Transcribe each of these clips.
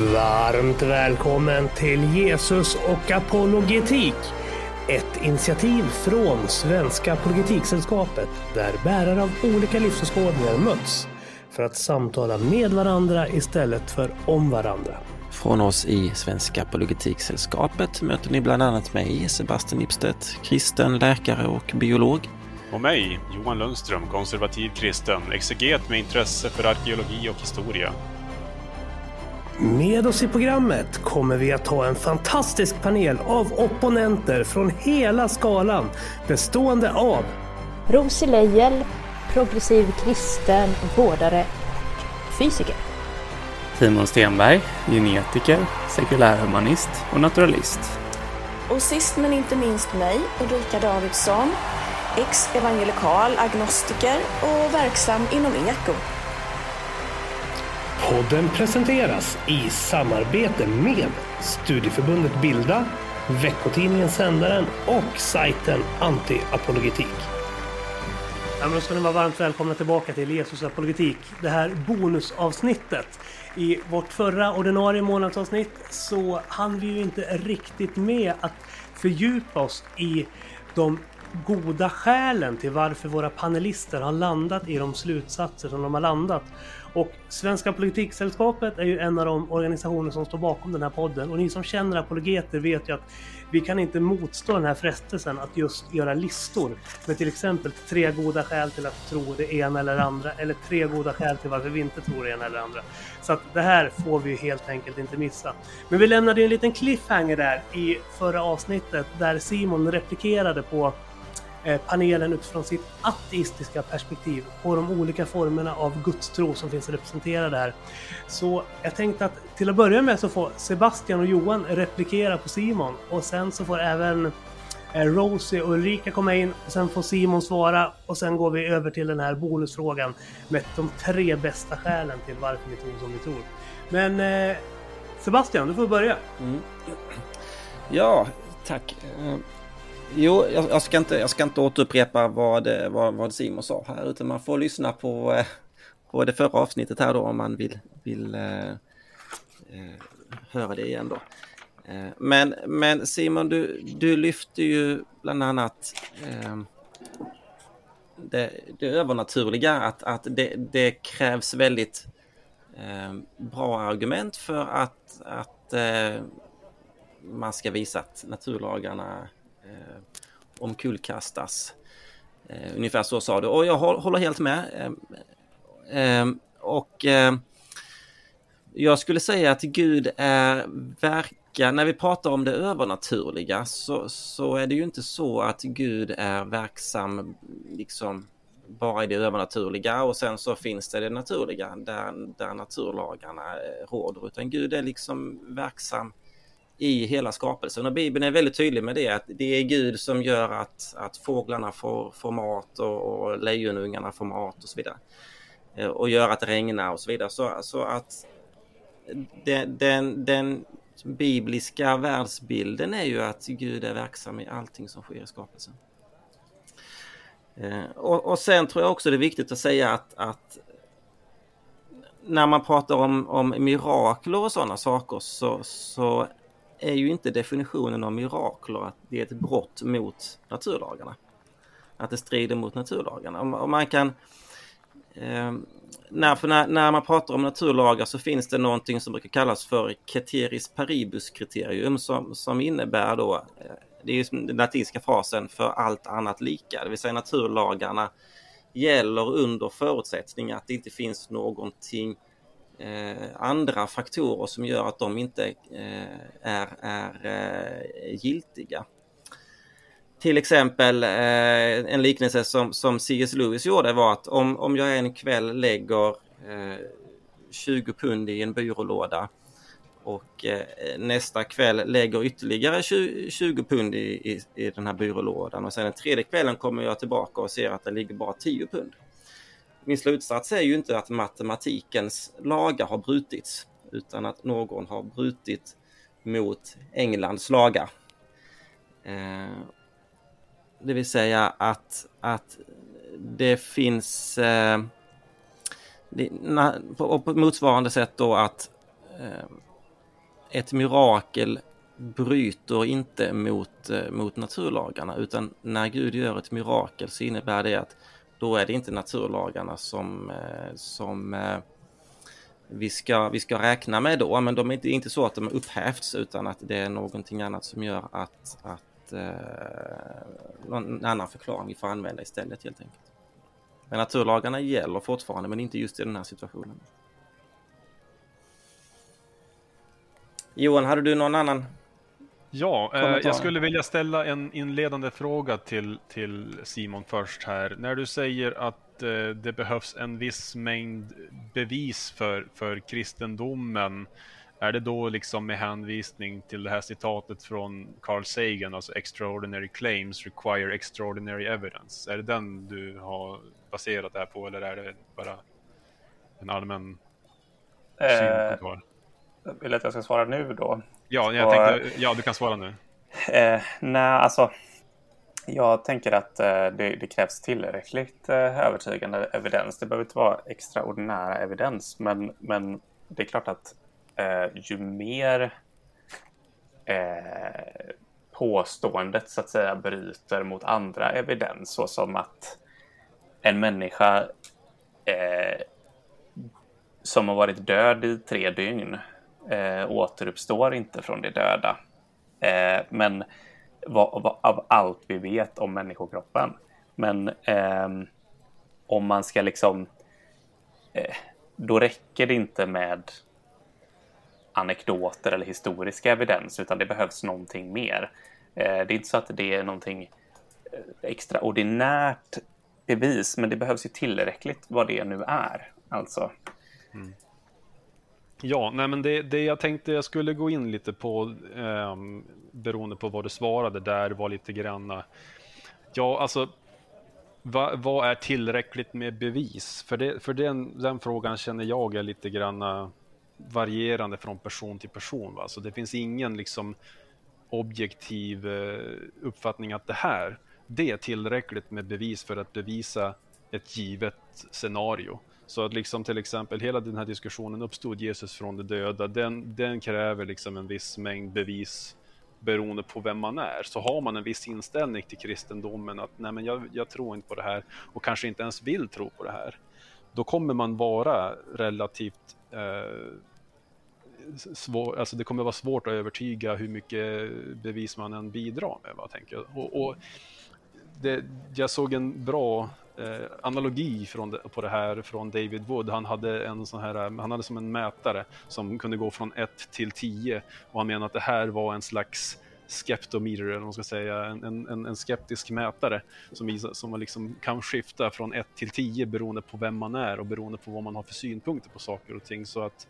Varmt välkommen till Jesus och apologetik. Ett initiativ från Svenska Apologetiksällskapet där bärare av olika livsåskådningar möts för att samtala med varandra istället för om varandra. Från oss i Svenska Apologetiksällskapet möter ni bland annat mig, Sebastian Ipstedt, kristen, läkare och biolog. Och mig, Johan Lundström, konservativ kristen, exeget med intresse för arkeologi och historia. Med oss i programmet kommer vi att ha en fantastisk panel av opponenter från hela skalan bestående av Rosie Leijel, progressiv kristen, vårdare och fysiker. Timon Stenberg, genetiker, sekulärhumanist och naturalist. Och sist men inte minst mig, Ulrika Davidsson, ex-evangelikal agnostiker och verksam inom eko. Podden presenteras i samarbete med Studieförbundet Bilda, veckotidningen Sändaren och sajten Antiapologetik. Ja, men då ska ni vara varmt välkomna tillbaka till Jesus apologetik. Det här bonusavsnittet. I vårt förra ordinarie månadsavsnitt så hann vi ju inte riktigt med att fördjupa oss i de goda skälen till varför våra panelister har landat i de slutsatser som de har landat. Och Svenska Politiksällskapet är ju en av de organisationer som står bakom den här podden och ni som känner apologeter vet ju att vi kan inte motstå den här frestelsen att just göra listor med till exempel tre goda skäl till att tro det ena eller andra eller tre goda skäl till varför vi inte tror det ena eller andra. Så att det här får vi helt enkelt inte missa. Men vi lämnade ju en liten cliffhanger där i förra avsnittet där Simon replikerade på Eh, panelen utifrån sitt ateistiska perspektiv på de olika formerna av gudstro som finns representerade här. Så jag tänkte att till att börja med så får Sebastian och Johan replikera på Simon och sen så får även eh, Rosie och Ulrika komma in och sen får Simon svara och sen går vi över till den här bonusfrågan med de tre bästa skälen till varför vi tror som vi tror. Men eh, Sebastian, du får börja. Mm. Ja, tack. Eh, Jo, jag, jag, ska inte, jag ska inte återupprepa vad, vad, vad Simon sa här utan man får lyssna på, eh, på det förra avsnittet här då om man vill, vill eh, eh, höra det igen då. Eh, men, men Simon, du, du lyfter ju bland annat eh, det, det övernaturliga, att, att det, det krävs väldigt eh, bra argument för att, att eh, man ska visa att naturlagarna omkullkastas. Eh, ungefär så sa du och jag håller helt med. Eh, eh, och eh, jag skulle säga att Gud är verkar, när vi pratar om det övernaturliga så, så är det ju inte så att Gud är verksam liksom bara i det övernaturliga och sen så finns det det naturliga där, där naturlagarna eh, råder utan Gud är liksom verksam i hela skapelsen. Och Bibeln är väldigt tydlig med det, att det är Gud som gör att, att fåglarna får, får mat och, och lejonungarna får mat och så vidare. Eh, och gör att det regnar och så vidare. Så, så att den, den, den bibliska världsbilden är ju att Gud är verksam i allting som sker i skapelsen. Eh, och, och sen tror jag också det är viktigt att säga att, att när man pratar om, om mirakler och sådana saker så, så är ju inte definitionen av mirakler att det är ett brott mot naturlagarna. Att det strider mot naturlagarna. Om, man kan... Eh, när, när, när, man pratar om naturlagar så finns det någonting som brukar kallas för Ceteris paribus kriterium som, som innebär då, eh, det är ju den latinska frasen för allt annat lika, det vill säga naturlagarna gäller under förutsättning att det inte finns någonting Eh, andra faktorer som gör att de inte eh, är, är eh, giltiga. Till exempel eh, en liknelse som, som C.S. Lewis gjorde var att om, om jag en kväll lägger eh, 20 pund i en byrålåda och eh, nästa kväll lägger ytterligare 20, 20 pund i, i, i, den här byrålådan och sen den tredje kvällen kommer jag tillbaka och ser att det ligger bara 10 pund min slutsats är ju inte att matematikens lagar har brutits utan att någon har brutit mot Englands lagar. Eh, det vill säga att, att det finns eh, det, na, på, på, motsvarande sätt då att eh, ett mirakel bryter inte mot, eh, mot naturlagarna utan när Gud gör ett mirakel så innebär det att då är det inte naturlagarna som, eh, som eh, vi ska, vi ska räkna med då, men de är inte, inte så att de upphävts utan att det är någonting annat som gör att, att eh, någon annan förklaring vi får använda istället helt enkelt. Men naturlagarna gäller fortfarande, men inte just i den här situationen. Johan, hade du någon annan Ja, eh, jag skulle vilja ställa en inledande fråga till, till Simon först här. När du säger att eh, det behövs en viss mängd bevis för, för kristendomen, är det då liksom med hänvisning till det här citatet från Carl Sagan, alltså extraordinary claims require extraordinary evidence? Är det den du har baserat det här på eller är det bara en allmän eh, syn Vill att jag ska svara nu då? Ja, jag tänkte, ja, du kan svara nu. Eh, nej, alltså. Jag tänker att eh, det, det, krävs tillräckligt eh, övertygande evidens. Det behöver inte vara extraordinära evidens, men, men det är klart att eh, ju mer eh, påståendet så att säga bryter mot andra evidens, såsom att en människa eh, som har varit död i tre dygn eh, återuppstår inte från de döda. Eh, men vad, vad, av allt vi vet om människokroppen. Men eh, om man ska liksom... Eh, då räcker det inte med anekdoter eller historiska evidens, utan det behövs någonting mer. Eh, det är inte så att det är någonting eh, extraordinärt bevis, men det behövs ju tillräckligt vad det nu är. Alltså. Mm. Ja, nej men det, det jag tänkte jag skulle gå in lite på, eh, beroende på vad du svarade där, var lite granna, eh, ja alltså, va, vad är tillräckligt med bevis? För, det, för den, den frågan känner jag är lite granna eh, varierande från person till person. Va? Så det finns ingen liksom objektiv eh, uppfattning att det här, det är tillräckligt med bevis för att bevisa ett givet scenario. Så att liksom till exempel hela den här diskussionen uppstod Jesus från de döda, den, den kräver liksom en viss mängd bevis beroende på vem man är. Så har man en viss inställning till kristendomen att nej men jag, jag tror inte på det här och kanske inte ens vill tro på det här. Då kommer man vara relativt eh, svår, alltså det kommer vara svårt att övertyga hur mycket bevis man än bidrar med. Va, tänker jag. Och, och det, jag såg en bra eh, analogi från det, på det här från David Wood. Han hade en sån här, eh, han hade som en mätare som kunde gå från 1 till 10 och han menade att det här var en slags skeptometer, eller vad man ska säga, en, en, en skeptisk mätare som, som liksom kan skifta från 1 till 10 beroende på vem man är och beroende på vad man har för synpunkter på saker och ting. Så att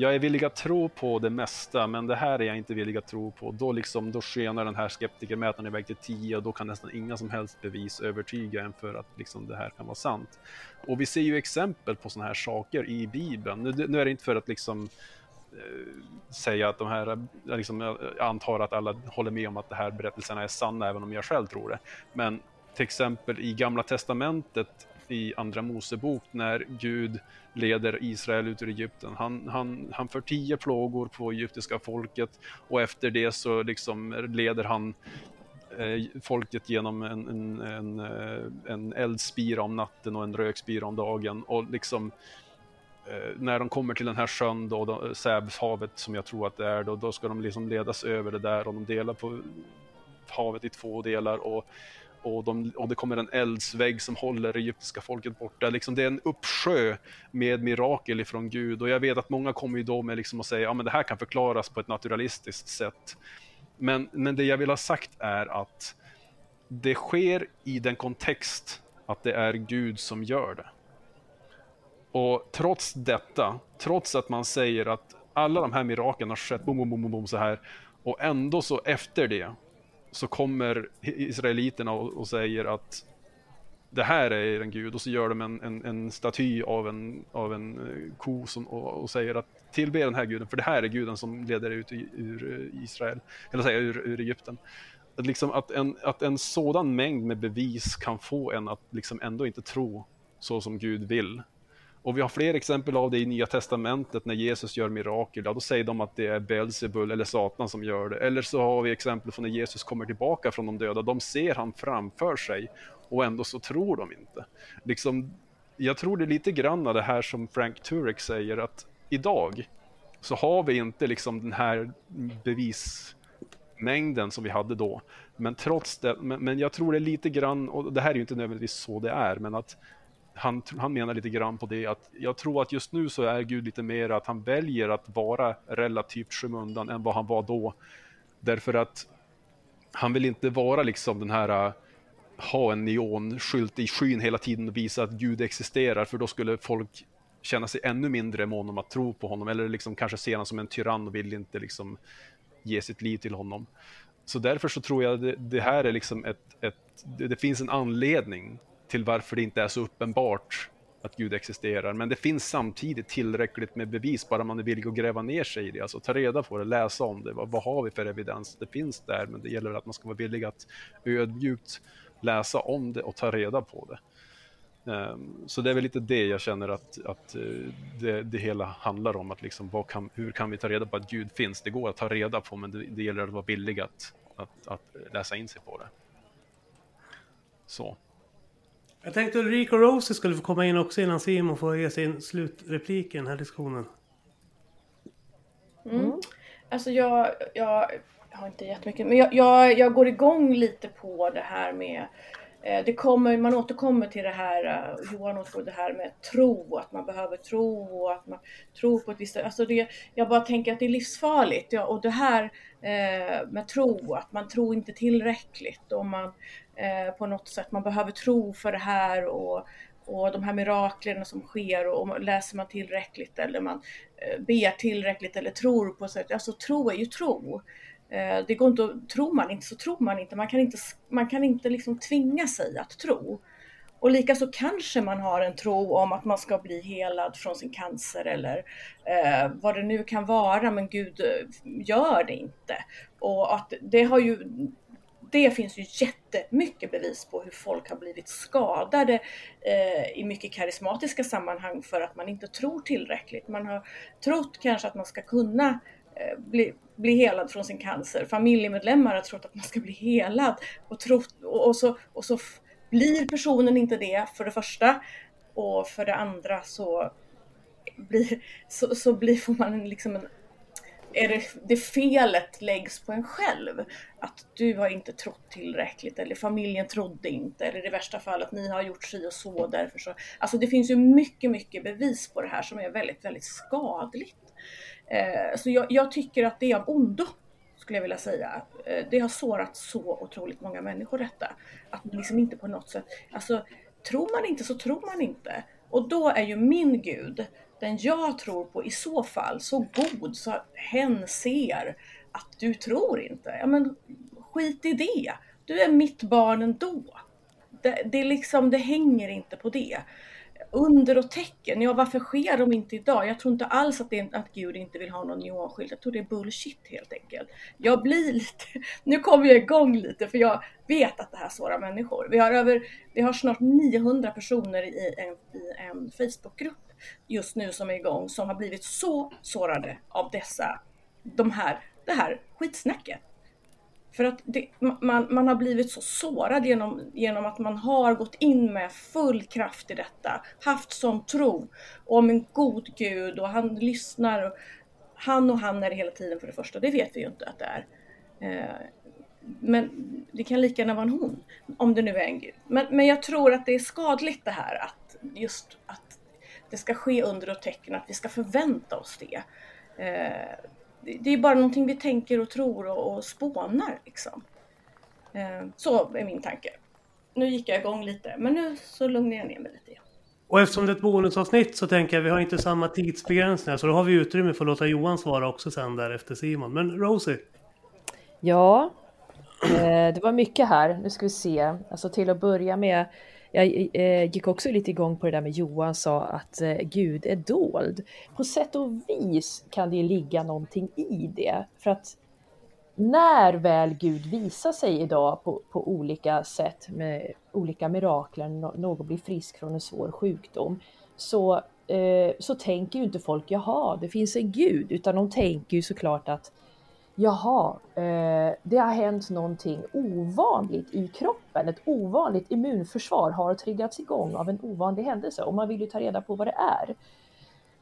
jag är villig att tro på det mesta, men det här är jag inte villig att tro på. Då, liksom, då skenar den här skeptikermätaren iväg till 10 och då kan nästan inga som helst bevis övertyga en för att liksom, det här kan vara sant. Och vi ser ju exempel på sådana här saker i Bibeln. Nu, nu är det inte för att liksom eh, säga att de här, eh, liksom, jag antar att alla håller med om att de här berättelserna är sanna, även om jag själv tror det. Men till exempel i Gamla Testamentet i Andra Mosebok när Gud leder Israel ut ur Egypten. Han, han, han för tio plågor på egyptiska folket och efter det så liksom leder han eh, folket genom en, en, en, eh, en eldspira om natten och en rökspira om dagen och liksom eh, när de kommer till den här sjön då, då Säbshavet som jag tror att det är då, då ska de liksom ledas över det där och de delar på havet i två delar och och, de, och det kommer en eldsvägg som håller det egyptiska folket borta. Liksom det är en uppsjö med mirakel ifrån Gud och jag vet att många kommer ju då med liksom att säga ja det här kan förklaras på ett naturalistiskt sätt. Men, men det jag vill ha sagt är att det sker i den kontext att det är Gud som gör det. Och trots detta, trots att man säger att alla de här miraklen har skett bom, bom, bom, bom, så här och ändå så efter det så kommer israeliterna och, och, säger att det här är en gud och så gör de en, en, en staty av en, av en eh, ko som, och, och, säger att tillbe den här guden för det här är guden som leder ut ur eh, Israel, eller säga ur, ur Egypten. Att, liksom att, en, att en sådan mängd med bevis kan få en att liksom ändå inte tro så som Gud vill. Och vi har fler exempel av det i Nya Testamentet när Jesus gör mirakel. Ja, då säger de att det är Belzebul eller Satan som gör det. Eller så har vi exempel från när Jesus kommer tillbaka från de döda. De ser han framför sig och ändå så tror de inte. Liksom, jag tror det är lite grann det här som Frank Turek säger att idag så har vi inte liksom den här bevismängden som vi hade då. Men trots det, men, men jag tror det är lite grann, och det här är ju inte nödvändigtvis så det är, men att han, han menar lite grann på det att jag tror att just nu så är Gud lite mer att han väljer att vara relativt skymundan än vad han var då. Därför att han vill inte vara liksom den här äh, ha en neonskylt i skyn hela tiden och visa att Gud existerar för då skulle folk känna sig ännu mindre mån om att tro på honom eller liksom kanske se honom som en tyrann och vill inte liksom ge sitt liv till honom. Så därför så tror jag det, det här är liksom ett, ett det, det, finns en anledning till varför det inte är så uppenbart att Gud existerar. Men det finns samtidigt tillräckligt med bevis, bara man är villig att gräva ner sig i det, alltså ta reda på det, läsa om det. Vad, vad har vi för evidens? Det finns där, men det gäller att man ska vara villig att ödmjukt läsa om det och ta reda på det. Um, så det är väl lite det jag känner att, att uh, det, det, hela handlar om. Att liksom, kan, hur kan vi ta reda på att Gud finns? Det går att ta reda på, men det, det gäller att vara villig att, att, att, läsa in sig på det. Så. Jag tänkte Ulrika och Rosie skulle få komma in också innan Simon får ge sin slutreplik i den här diskussionen. Mm. Alltså jag, jag har inte jättemycket, men jag, jag, jag går igång lite på det här med Eh, det kommer, man återkommer till det här, eh, Johan återkommer det här med tro, att man behöver tro och att man tror på ett visst alltså det, Jag bara tänker att det är livsfarligt. Ja, och det här eh, med tro, att man tror inte tillräckligt och man eh, på något sätt, man behöver tro för det här och, och de här miraklerna som sker och, och läser man tillräckligt eller man eh, ber tillräckligt eller tror på sätt. Alltså tro är ju tro. Eh, det går inte att, tror man inte så tror man inte. Man kan inte, man kan inte liksom tvinga sig att tro. Och likaså kanske man har en tro om att man ska bli helad från sin cancer eller eh, vad det nu kan vara, men Gud eh, gör det inte. Och att det har ju det finns ju jättemycket bevis på hur folk har blivit skadade eh, i mycket karismatiska sammanhang för att man inte tror tillräckligt. Man har trott kanske att man ska kunna Eh, bli, bli helad från sin cancer. Familjemedlemmar har trott att man ska bli helad och, trott, och, och, så, och så blir personen inte det för det första och för det andra så blir, så, så blir, får man liksom en är det, det felet läggs på en själv. Att du har inte trott tillräckligt eller familjen trodde inte eller i värsta fall att ni har gjort si och så därför så. Alltså det finns ju mycket, mycket bevis på det här som är väldigt, väldigt skadligt. Eh, så jag, jag, tycker att det är av ondo skulle jag vilja säga. Eh, det har sårat så otroligt många människor detta. Att man liksom inte på något sätt, alltså tror man inte så tror man inte. Och då är ju min gud den jag tror på i så fall så god så hen ser att du tror inte. Ja men skit i det. Du är mitt barn ändå. Det, det, liksom, det hänger inte på det. Under och tecken, ja varför sker de inte idag? Jag tror inte alls att, det, att Gud inte vill ha någon neonskylt. Jag tror det är bullshit helt enkelt. Jag blir lite, nu kommer jag igång lite för jag vet att det här sårar människor. Vi har, över, vi har snart 900 personer i en, i en Facebookgrupp just nu som är igång som har blivit så sårade av dessa, de här, det här skitsnacket. För att det, man, man har blivit så sårad genom, genom att man har gått in med full kraft i detta, haft sån tro om en god gud och han lyssnar. Och, han och han är det hela tiden för det första, det vet vi ju inte att det är. Eh, men det kan lika gärna vara en hon, om det nu är en gud. Men, men jag tror att det är skadligt det här att just att det ska ske under och tecken, att vi ska förvänta oss det. Eh, det är bara någonting vi tänker och tror och, och spånar liksom. Eh, så är min tanke. Nu gick jag igång lite, men nu så lugnar jag ner mig lite igen. Och eftersom det är ett bonusavsnitt så tänker jag vi har inte samma tidsbegränsningar så då har vi utrymme för att låta Johan svara också sen där efter Simon. Men Rosie? Ja, eh, det var mycket här. Nu ska vi se. Alltså till att börja med jag eh, gick också lite igång på det där med Johan sa att eh, Gud är dold. På sätt och vis kan det ligga någonting i det. För att när väl Gud visar sig idag på, på olika sätt med olika mirakler, någon blir frisk från en svår sjukdom, så eh, så tänker ju inte folk jaha, det finns en gud, utan de tänker ju såklart att jaha, eh, det har hänt någonting ovanligt i kroppen, ett ovanligt immunförsvar har triggats igång av en ovanlig händelse och man vill ju ta reda på vad det är.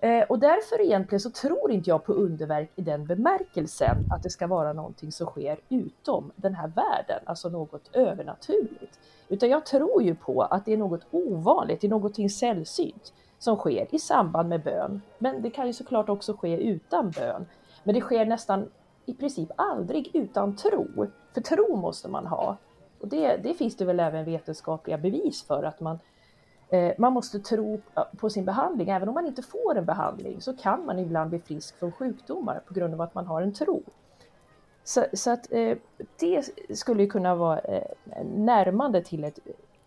Eh, och därför egentligen så tror inte jag på underverk i den bemärkelsen att det ska vara någonting som sker utom den här världen, alltså något övernaturligt. Utan jag tror ju på att det är något ovanligt, det är någonting sällsynt som sker i samband med bön. Men det kan ju såklart också ske utan bön. Men det sker nästan i princip aldrig utan tro. För tro måste man ha. Och det, det finns det väl även vetenskapliga bevis för att man, eh, man måste tro på sin behandling. Även om man inte får en behandling så kan man ibland bli frisk från sjukdomar på grund av att man har en tro. Så, så att eh, det skulle kunna vara eh, närmande till ett,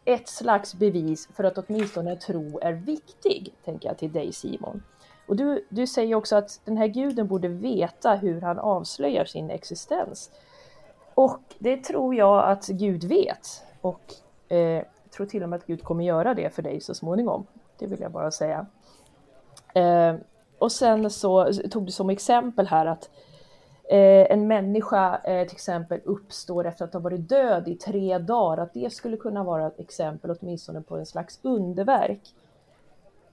ett slags bevis för att åtminstone tro är viktig, tänker jag till dig Simon. Och du, du säger också att den här guden borde veta hur han avslöjar sin existens. Och det tror jag att Gud vet. Och eh, jag tror till och med att Gud kommer göra det för dig så småningom. Det vill jag bara säga. Eh, och sen så tog du som exempel här att eh, en människa eh, till exempel uppstår efter att ha varit död i tre dagar, att det skulle kunna vara ett exempel åtminstone på en slags underverk.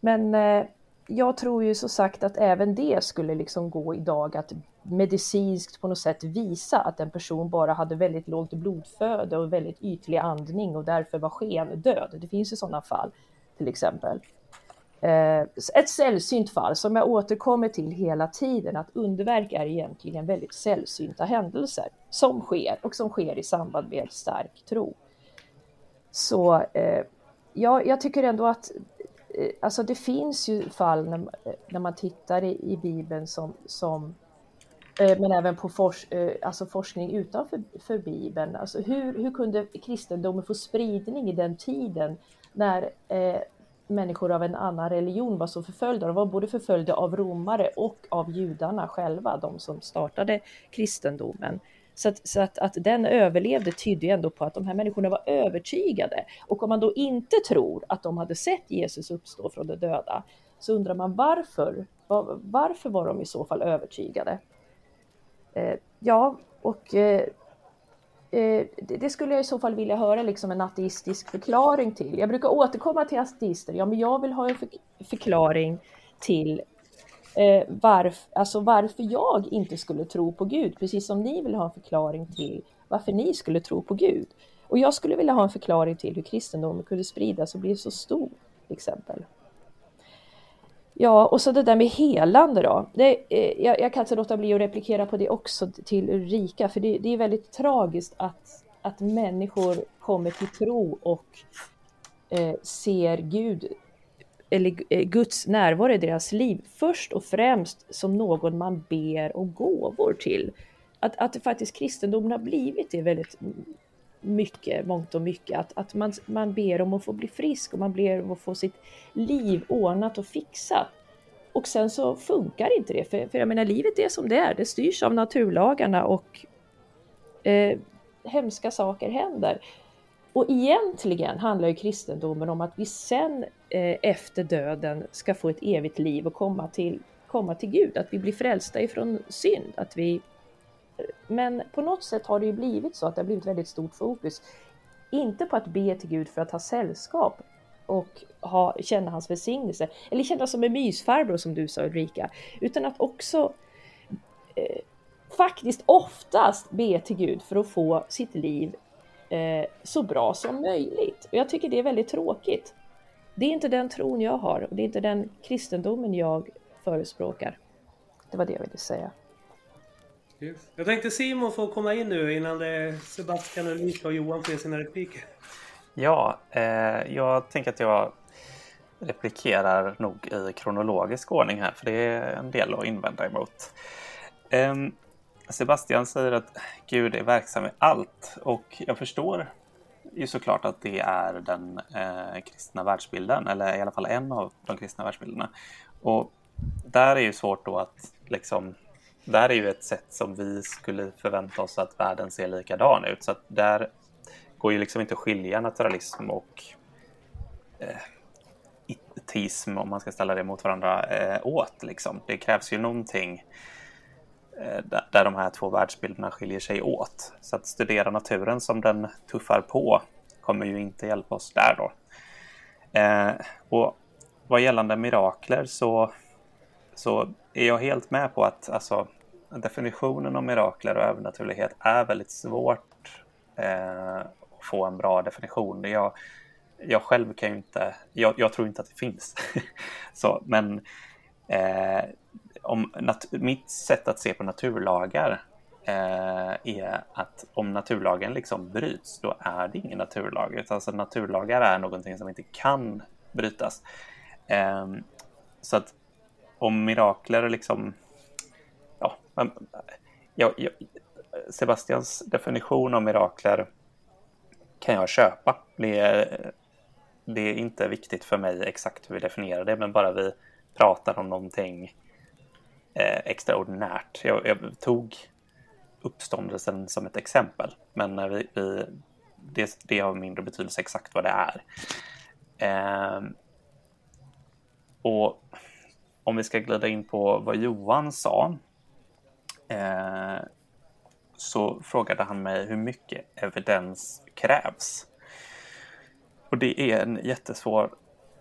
Men eh, jag tror ju så sagt att även det skulle liksom gå idag att medicinskt på något sätt visa att en person bara hade väldigt lågt blodflöde och väldigt ytlig andning och därför var skendöd. Det finns ju sådana fall till exempel. Eh, ett sällsynt fall som jag återkommer till hela tiden, att underverk är egentligen väldigt sällsynta händelser som sker och som sker i samband med stark tro. Så eh, ja, jag tycker ändå att Eh, alltså det finns ju fall när, eh, när man tittar i, i Bibeln som, som eh, men även på fors, alltså forskning utanför för Bibeln. Alltså hur, hur kunde kristendomen få spridning i den tiden när eh, människor av en annan religion var så förföljda? De var både förföljda av romare och av judarna själva, de som startade kristendomen. Så, att, så att, att den överlevde tydde ju ändå på att de här människorna var övertygade. Och om man då inte tror att de hade sett Jesus uppstå från de döda, så undrar man varför? Var, varför var de i så fall övertygade? Eh, ja, och eh, eh, det skulle jag i så fall vilja höra liksom en ateistisk förklaring till. Jag brukar återkomma till ateister. Ja, men jag vill ha en förklaring till eh, varf, alltså varför jag inte skulle tro på Gud, precis som ni vill ha en förklaring till varför ni skulle tro på Gud. Och jag skulle vilja ha en förklaring till hur kristendomen kunde spridas och bli så stor, till exempel. Ja, och så det där med helande då. Det, eh, jag, jag, kan inte låta bli att replikera på det också till Ulrika, för det, det är väldigt tragiskt att, att människor kommer till tro och eh, ser Gud eller eh, Guds närvaro i deras liv först och främst som någon man ber om gåvor till. Att, att faktiskt kristendomen har blivit det väldigt mycket, mångt och mycket, att, att man, man ber om att få bli frisk och man ber om att få sitt liv ordnat och fixat. Och sen så funkar inte det, för, för jag menar livet är som det är, det styrs av naturlagarna och eh, hemska saker händer. Och egentligen handlar ju kristendomen om att vi sen eh, efter döden ska få ett evigt liv och komma till, komma till Gud, att vi blir frälsta ifrån synd. Att vi... Men på något sätt har det ju blivit så att det har blivit väldigt stort fokus, inte på att be till Gud för att ha sällskap och ha, känna hans välsignelse, eller känna som en mysfarbror som du sa Ulrika, utan att också eh, faktiskt oftast be till Gud för att få sitt liv eh, så bra som möjligt. Och jag tycker det är väldigt tråkigt. Det är inte den tron jag har och det är inte den kristendomen jag förespråkar. Det var det jag ville säga. Yes. Jag tänkte Simon får komma in nu innan det Sebastian, Ulrika och Johan får sina repliker. Ja, eh, jag tänker att jag replikerar nog i kronologisk ordning här, för det är en del att invända emot. Eh, Sebastian säger att Gud är verksam i allt och jag förstår ju såklart att det är den eh, kristna världsbilden, eller i alla fall en av de kristna världsbilderna. Och där är ju svårt då att liksom, där är ju ett sätt som vi skulle förvänta oss att världen ser likadan ut. Så att där går ju liksom inte att skilja naturalism och eh, teism, om man ska ställa det mot varandra, eh, åt. Liksom. Det krävs ju någonting eh, Eh, där de här två världsbilderna skiljer sig åt. Så att studera naturen som den tuffar på kommer ju inte hjälpa oss där då. Eh, och vad gällande mirakler så, så är jag helt med på att alltså, definitionen av mirakler och övernaturlighet är väldigt svårt eh, att få en bra definition. Jag, jag själv kan ju inte, jag, jag tror inte att det finns. så, men eh, om nat- mitt sätt att se på naturlagar eh, är att om naturlagen liksom bryts, då är det ingen naturlag. Alltså naturlagar är någonting som inte kan brytas. Eh, så att om mirakler liksom, ja, jag, jag, Sebastians definition av mirakler kan jag köpa. Det är, det är inte viktigt för mig exakt hur vi definierar det, men bara vi pratar om någonting eh, extraordinärt. Jag, jag, tog uppståndelsen som ett exempel, men när vi, vi, det, det har mindre betydelse exakt vad det är. Eh, och om vi ska glida in på vad Johan sa eh, så frågade han mig hur mycket evidens krävs. Och det är en jättesvår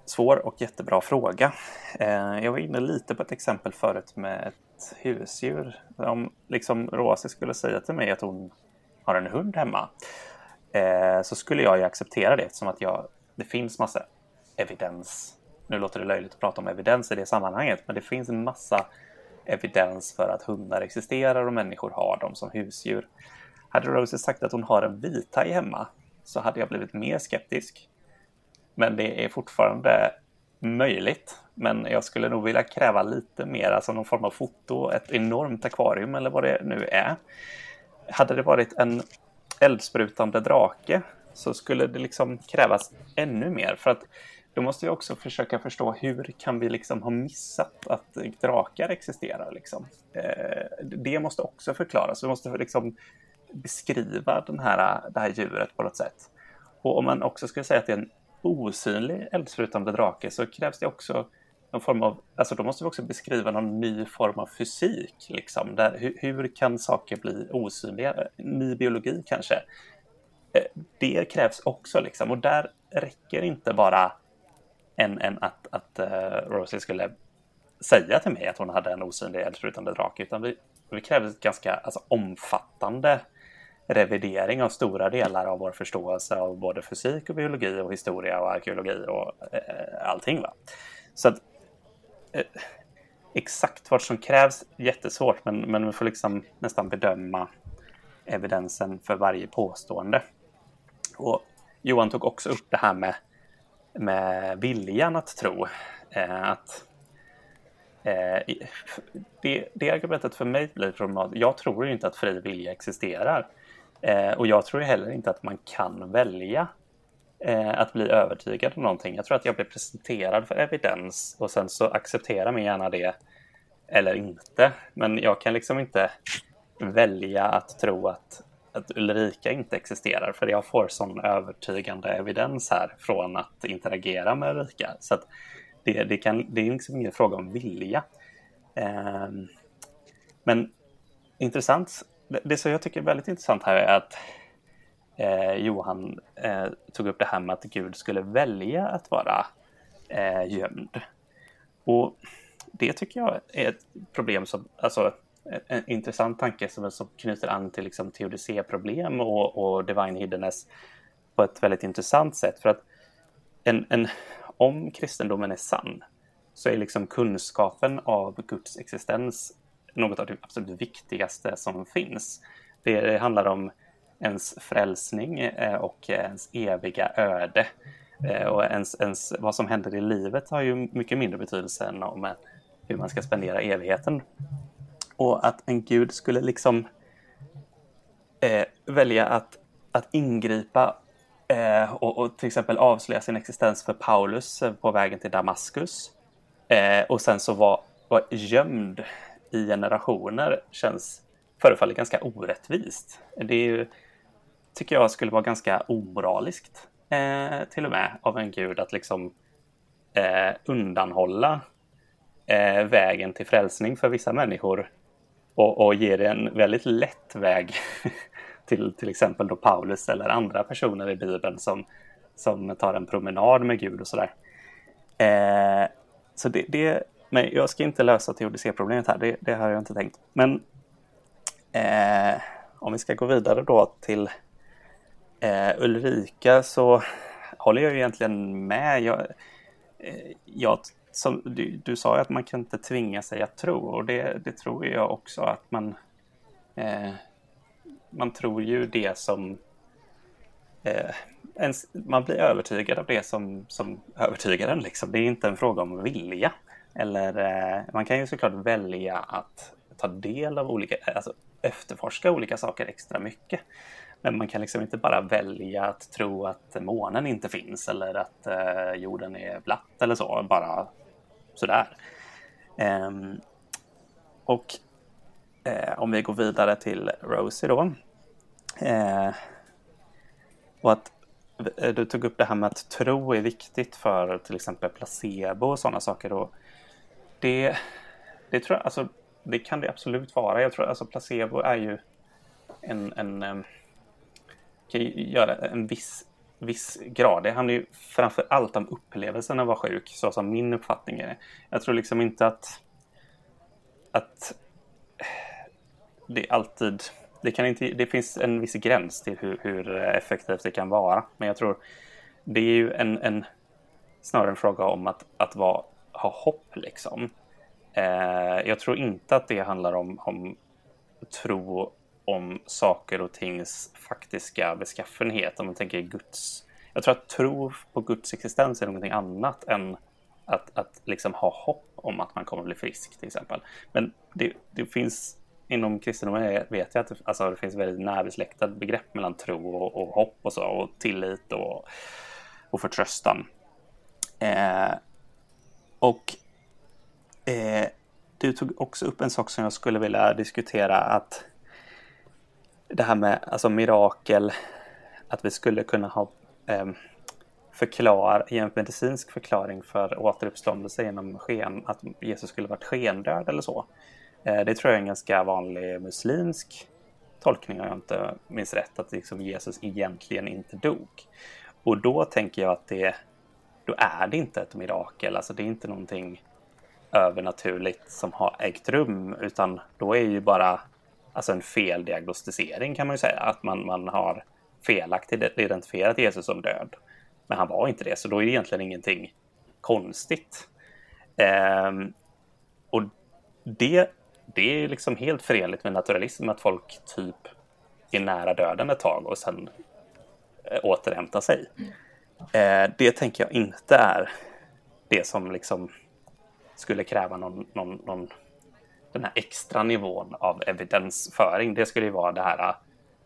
svår och jättebra fråga. Eh, jag var inne lite på ett exempel förut med ett husdjur. Om liksom Rosie skulle säga till mig att hon har en hund hemma eh, så skulle jag ju acceptera det eftersom att jag, det finns massa evidens. Nu låter det löjligt att prata om evidens i det sammanhanget, men det finns en massa evidens för att hundar existerar och människor har dem som husdjur. Hade Rosie sagt att hon har en vithaj hemma så hade jag blivit mer skeptisk. Men det är fortfarande möjligt. Men jag skulle nog vilja kräva lite mer, alltså någon form av foto, ett enormt akvarium eller vad det nu är. Hade det varit en eldsprutande drake så skulle det liksom krävas ännu mer. För att då måste vi också försöka förstå hur kan vi liksom ha missat att drakar existerar. Liksom. Eh, det måste också förklaras. Vi måste liksom beskriva den här, det här djuret på något sätt. Och om man också skulle säga att det är en osynlig eldsprutande drake så krävs det också någon form av, alltså då måste vi också beskriva någon ny form av fysik. Liksom, där, hur, hur kan saker bli osynliga? Ny biologi kanske. Eh, det krävs också liksom och där räcker inte bara än, än att, att eh, uh, Rosie skulle säga till mig att hon hade en osynlig eldsprutande drake utan vi, vi krävde ett ganska alltså, omfattande revidering av stora delar av vår förståelse av både fysik och biologi och historia och arkeologi och eh, allting. Va? Så att, eh, exakt vad som krävs, jättesvårt, men, men vi får liksom nästan bedöma evidensen för varje påstående. Och Johan tog också upp det här med, med viljan att tro. Eh, att eh, det, det argumentet för mig blir problematiskt. Jag tror ju inte att fri vilja existerar. Eh, och jag tror heller inte att man kan välja eh, att bli övertygad om någonting. Jag tror att jag blir presenterad för evidens och sen så accepterar man gärna det eller inte. Men jag kan liksom inte välja att tro att, att Ulrika inte existerar för jag får sån övertygande evidens här från att interagera med Ulrika. Så det, det, kan, det är liksom ingen fråga om vilja. Eh, men intressant det som jag tycker är väldigt intressant här är att eh, Johan eh, tog upp det här med att Gud skulle välja att vara eh, gömd. Och det tycker jag är ett problem som, alltså en intressant tanke som, som knyter an till liksom teodicéproblem och, och divine hiddenness på ett väldigt intressant sätt. För att en, en, om kristendomen är sann så är liksom kunskapen av Guds existens något av det absolut viktigaste som finns. Det handlar om ens frälsning eh, och ens eviga öde. Eh, och ens, ens, vad som händer i livet har ju mycket mindre betydelse än om eh, hur man ska spendera evigheten. Och att en gud skulle liksom eh, välja att, att ingripa eh, och, och, till exempel avslöja sin existens för Paulus på vägen till Damaskus. Eh, och sen så vara var gömd i generationer känns, förefaller ganska orättvist. Det är ju, tycker jag skulle vara ganska omoraliskt eh, till och med av en gud att liksom eh, undanhålla eh, vägen till frälsning för vissa människor och, och det en väldigt lätt väg till till exempel då Paulus eller andra personer i Bibeln som, som tar en promenad med Gud och sådär. Eh, så det, det, men jag ska inte lösa teodicéproblemet här, det, det har jag inte tänkt. Men eh, om vi ska gå vidare då till eh, Ulrika så håller jag ju egentligen med. Jag, eh, jag, som, du, du sa att man kan inte tvinga sig att tro och det, det tror jag också att man eh, man tror ju det som eh, ens, man blir övertygad av det som, som övertygar en. Liksom. Det är inte en fråga om vilja. Eller, eh, man kan ju såklart välja att ta del av olika, alltså efterforska olika saker extra mycket. Men man kan liksom inte bara välja att tro att månen inte finns eller att eh, jorden är platt eller så, bara sådär. Um, och eh, om vi går vidare till Rosie då. Eh, och att eh, du tog upp det här med att tro är viktigt för till exempel placebo och sådana saker. Och det, det, tror jag, alltså, det kan det absolut vara. Jag tror alltså placebo är ju en, en ehm, kan ju göra en viss, viss grad. Det handlar ju framför allt om upplevelsen av att vara sjuk, så som min uppfattning är. Jag tror liksom inte att, att det alltid det, kan inte, det finns en viss gräns till hur, hur, effektivt det kan vara. Men jag tror det är ju en, en snarare en fråga om att, att vara, ha hopp liksom. Eh, jag tror inte att det handlar om, om tro om saker och tings faktiska beskaffenhet. Om man tänker Guds... Jag tror att tro på Guds existens är någonting annat än att, att liksom ha hopp om att man kommer att bli frisk till exempel. Men det, det finns inom kristendomen vet jag att det, alltså, det finns väldigt närbesläktade begrepp mellan tro och, och, hopp och så och tillit och, och förtröstan. Eh, och eh, du tog också upp en sak som jag skulle vilja diskutera att det här med alltså mirakel, att vi skulle kunna ha eh, förklar, ge en medicinsk förklaring för återuppståndelse genom sken, att Jesus skulle varit skendöd eller så. Eh, det tror jag är en ganska vanlig muslimsk tolkning om jag inte minns rätt, att liksom Jesus egentligen inte dog. Och då tänker jag att det, då är det inte ett mirakel, alltså det är inte någonting övernaturligt som har ägt rum, utan då är ju bara alltså en feldiagnostisering kan man ju säga, att man, man har felaktigt identifierat Jesus som död. Men han var inte det, så då är det egentligen ingenting konstigt. Ehm, och det det är liksom helt förenligt med naturalism att folk typ är nära döden ett tag och sen eh, återhämtar sig. Eh, det tänker jag inte är det som liksom skulle kräva någon, någon, någon, den här extra nivån av evidensföring. Det skulle ju vara det här eh,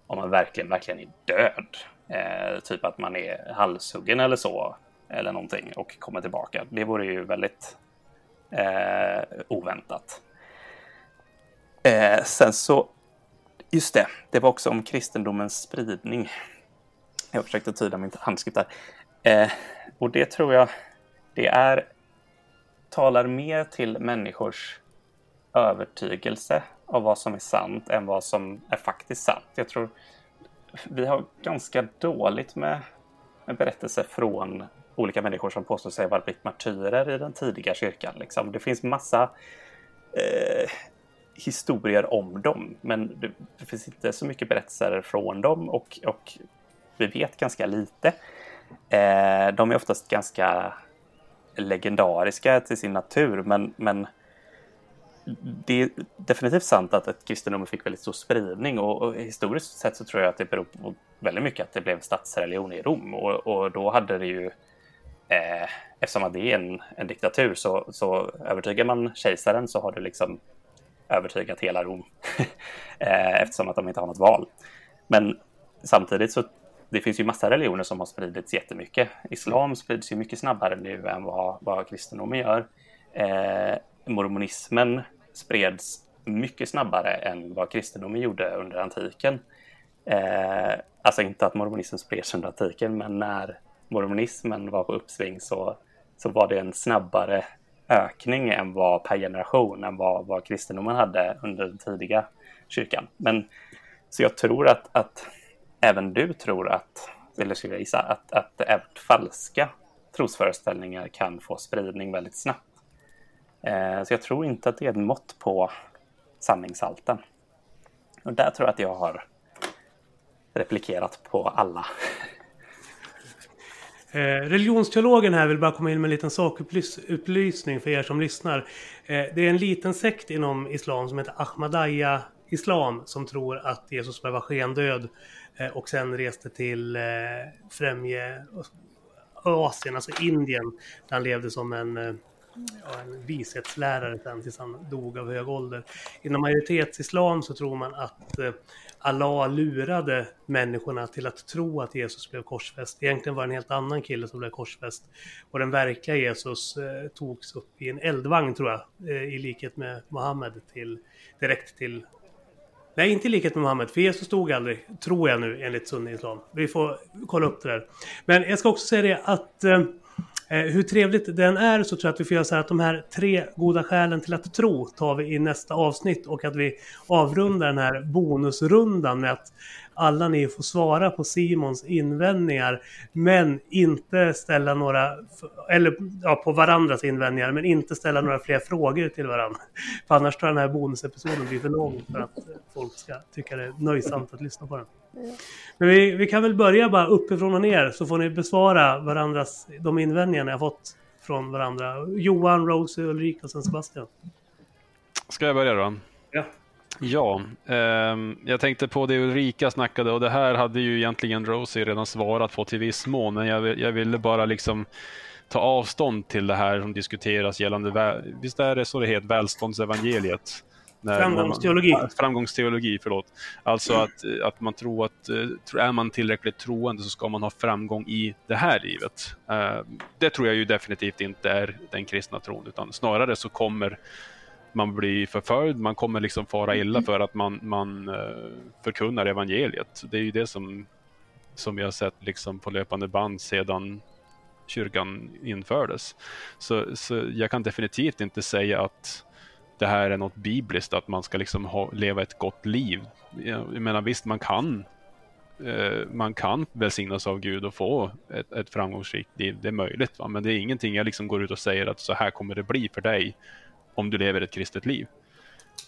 om man verkligen, verkligen är död. Eh, typ att man är halshuggen eller så, eller någonting och kommer tillbaka. Det vore ju väldigt eh, oväntat. Eh, sen så, just det, det var också om kristendomens spridning. Jag försökte tyda min handskrift där. Eh, och det tror jag, det är, talar mer till människors övertygelse av vad som är sant än vad som är faktiskt sant. Jag tror vi har ganska dåligt med, med berättelser från olika människor som påstår sig vara blivit martyrer i den tidiga kyrkan. Liksom. Det finns massa eh, historier om dem, men det, det, finns inte så mycket berättelser från dem och, och vi vet ganska lite. Eh, de är oftast ganska legendariska till sin natur, men, men det är definitivt sant att, att kristendomen fick väldigt stor spridning och, och, historiskt sett så tror jag att det beror på väldigt mycket att det blev statsreligion i Rom och, och då hade det ju eh, eftersom att det är en, en diktatur så, så övertygar man kejsaren så har du liksom övertygat hela Rom eh, eftersom att de inte har något val. Men samtidigt så det finns ju massa religioner som har spridits jättemycket. Islam sprids ju mycket snabbare nu än vad, vad kristendomen gör. Eh, mormonismen spreds mycket snabbare än vad kristendomen gjorde under antiken. Eh, alltså inte att mormonismen spreds under antiken, men när mormonismen var på uppsving så så var det en snabbare ökning än vad per generation än vad, vad kristendomen hade under den tidiga kyrkan. Men så jag tror att, att även du tror att, eller skulle jag gissa, att, att även falska trosföreställningar kan få spridning väldigt snabbt. Eh, så jag tror inte att det är ett mått på sanningshalten. Och där tror jag att jag har replikerat på alla. Eh, religionsteologen här vill bara komma in med en liten sakupplysning för er som lyssnar. Eh, det är en liten sekt inom islam som heter Ahmadiyya Islam som tror att Jesus var skendöd eh, Eh, och sen reste till eh, främje eh, Asien, alltså Indien, där han levde som en, eh, ja, en vishetslärare sen tills han dog av hög ålder. Inom majoritetsislam så tror man att eh, Allah lurade människorna till att tro att Jesus blev korsfäst. Egentligen var det en helt annan kille som blev korsfäst. Och den verkliga Jesus eh, togs upp i en eldvagn tror jag, eh, i likhet med Mohammed till, direkt till Nej, inte i likhet med Mohammed, för Jesus stod aldrig, tror jag nu, enligt sunni islam. Vi får kolla upp det där. Men jag ska också säga det att eh, eh, hur trevligt den är så tror jag att vi får göra så här att de här tre goda skälen till att tro tar vi i nästa avsnitt och att vi avrundar den här bonusrundan med att alla ni får svara på Simons invändningar men inte ställa några, eller ja, på varandras invändningar men inte ställa några fler frågor till varandra. För annars jag den här bonusepisoden blir för lång för att folk ska tycka det är nöjsamt att lyssna på den. Men vi, vi kan väl börja bara uppifrån och ner så får ni besvara varandras, de invändningar ni har fått från varandra. Johan, Rosie, Ulrika och sen Sebastian. Ska jag börja då? Ja. Ja, eh, jag tänkte på det Ulrika snackade och det här hade ju egentligen Rosie redan svarat på till viss mån, men jag, jag ville bara liksom ta avstånd till det här som diskuteras gällande, visst är det så det heter, välståndsevangeliet? När, framgångsteologi. Man, framgångsteologi, förlåt. Alltså mm. att, att man tror att eh, är man tillräckligt troende så ska man ha framgång i det här livet. Uh, det tror jag ju definitivt inte är den kristna tron, utan snarare så kommer man blir förföljd, man kommer liksom fara illa mm. för att man, man uh, förkunnar evangeliet. Det är ju det som, som vi har sett liksom på löpande band sedan kyrkan infördes. Så, så jag kan definitivt inte säga att det här är något bibliskt, att man ska liksom ha, leva ett gott liv. Jag menar visst, man kan uh, man kan välsignas av Gud och få ett, ett framgångsrikt liv. Det är möjligt, va? men det är ingenting jag liksom går ut och säger att så här kommer det bli för dig om du lever ett kristet liv.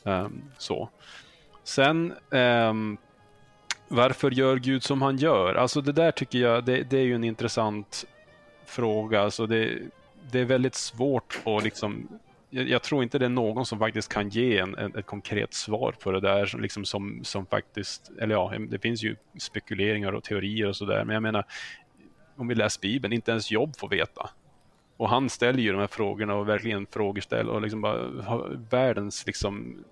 Um, så. Sen, um, varför gör Gud som han gör? Alltså det där tycker jag, det, det är ju en intressant fråga. Alltså det, det är väldigt svårt att liksom jag, jag, tror inte det är någon som faktiskt kan ge en, en, ett konkret svar på det där liksom som, som faktiskt, eller ja, det finns ju spekuleringar och teorier och sådär, men jag menar om vi läser Bibeln, inte ens jobb får veta. Och han ställer ju de här frågorna och verkligen frågeställ och liksom bara har världens liksom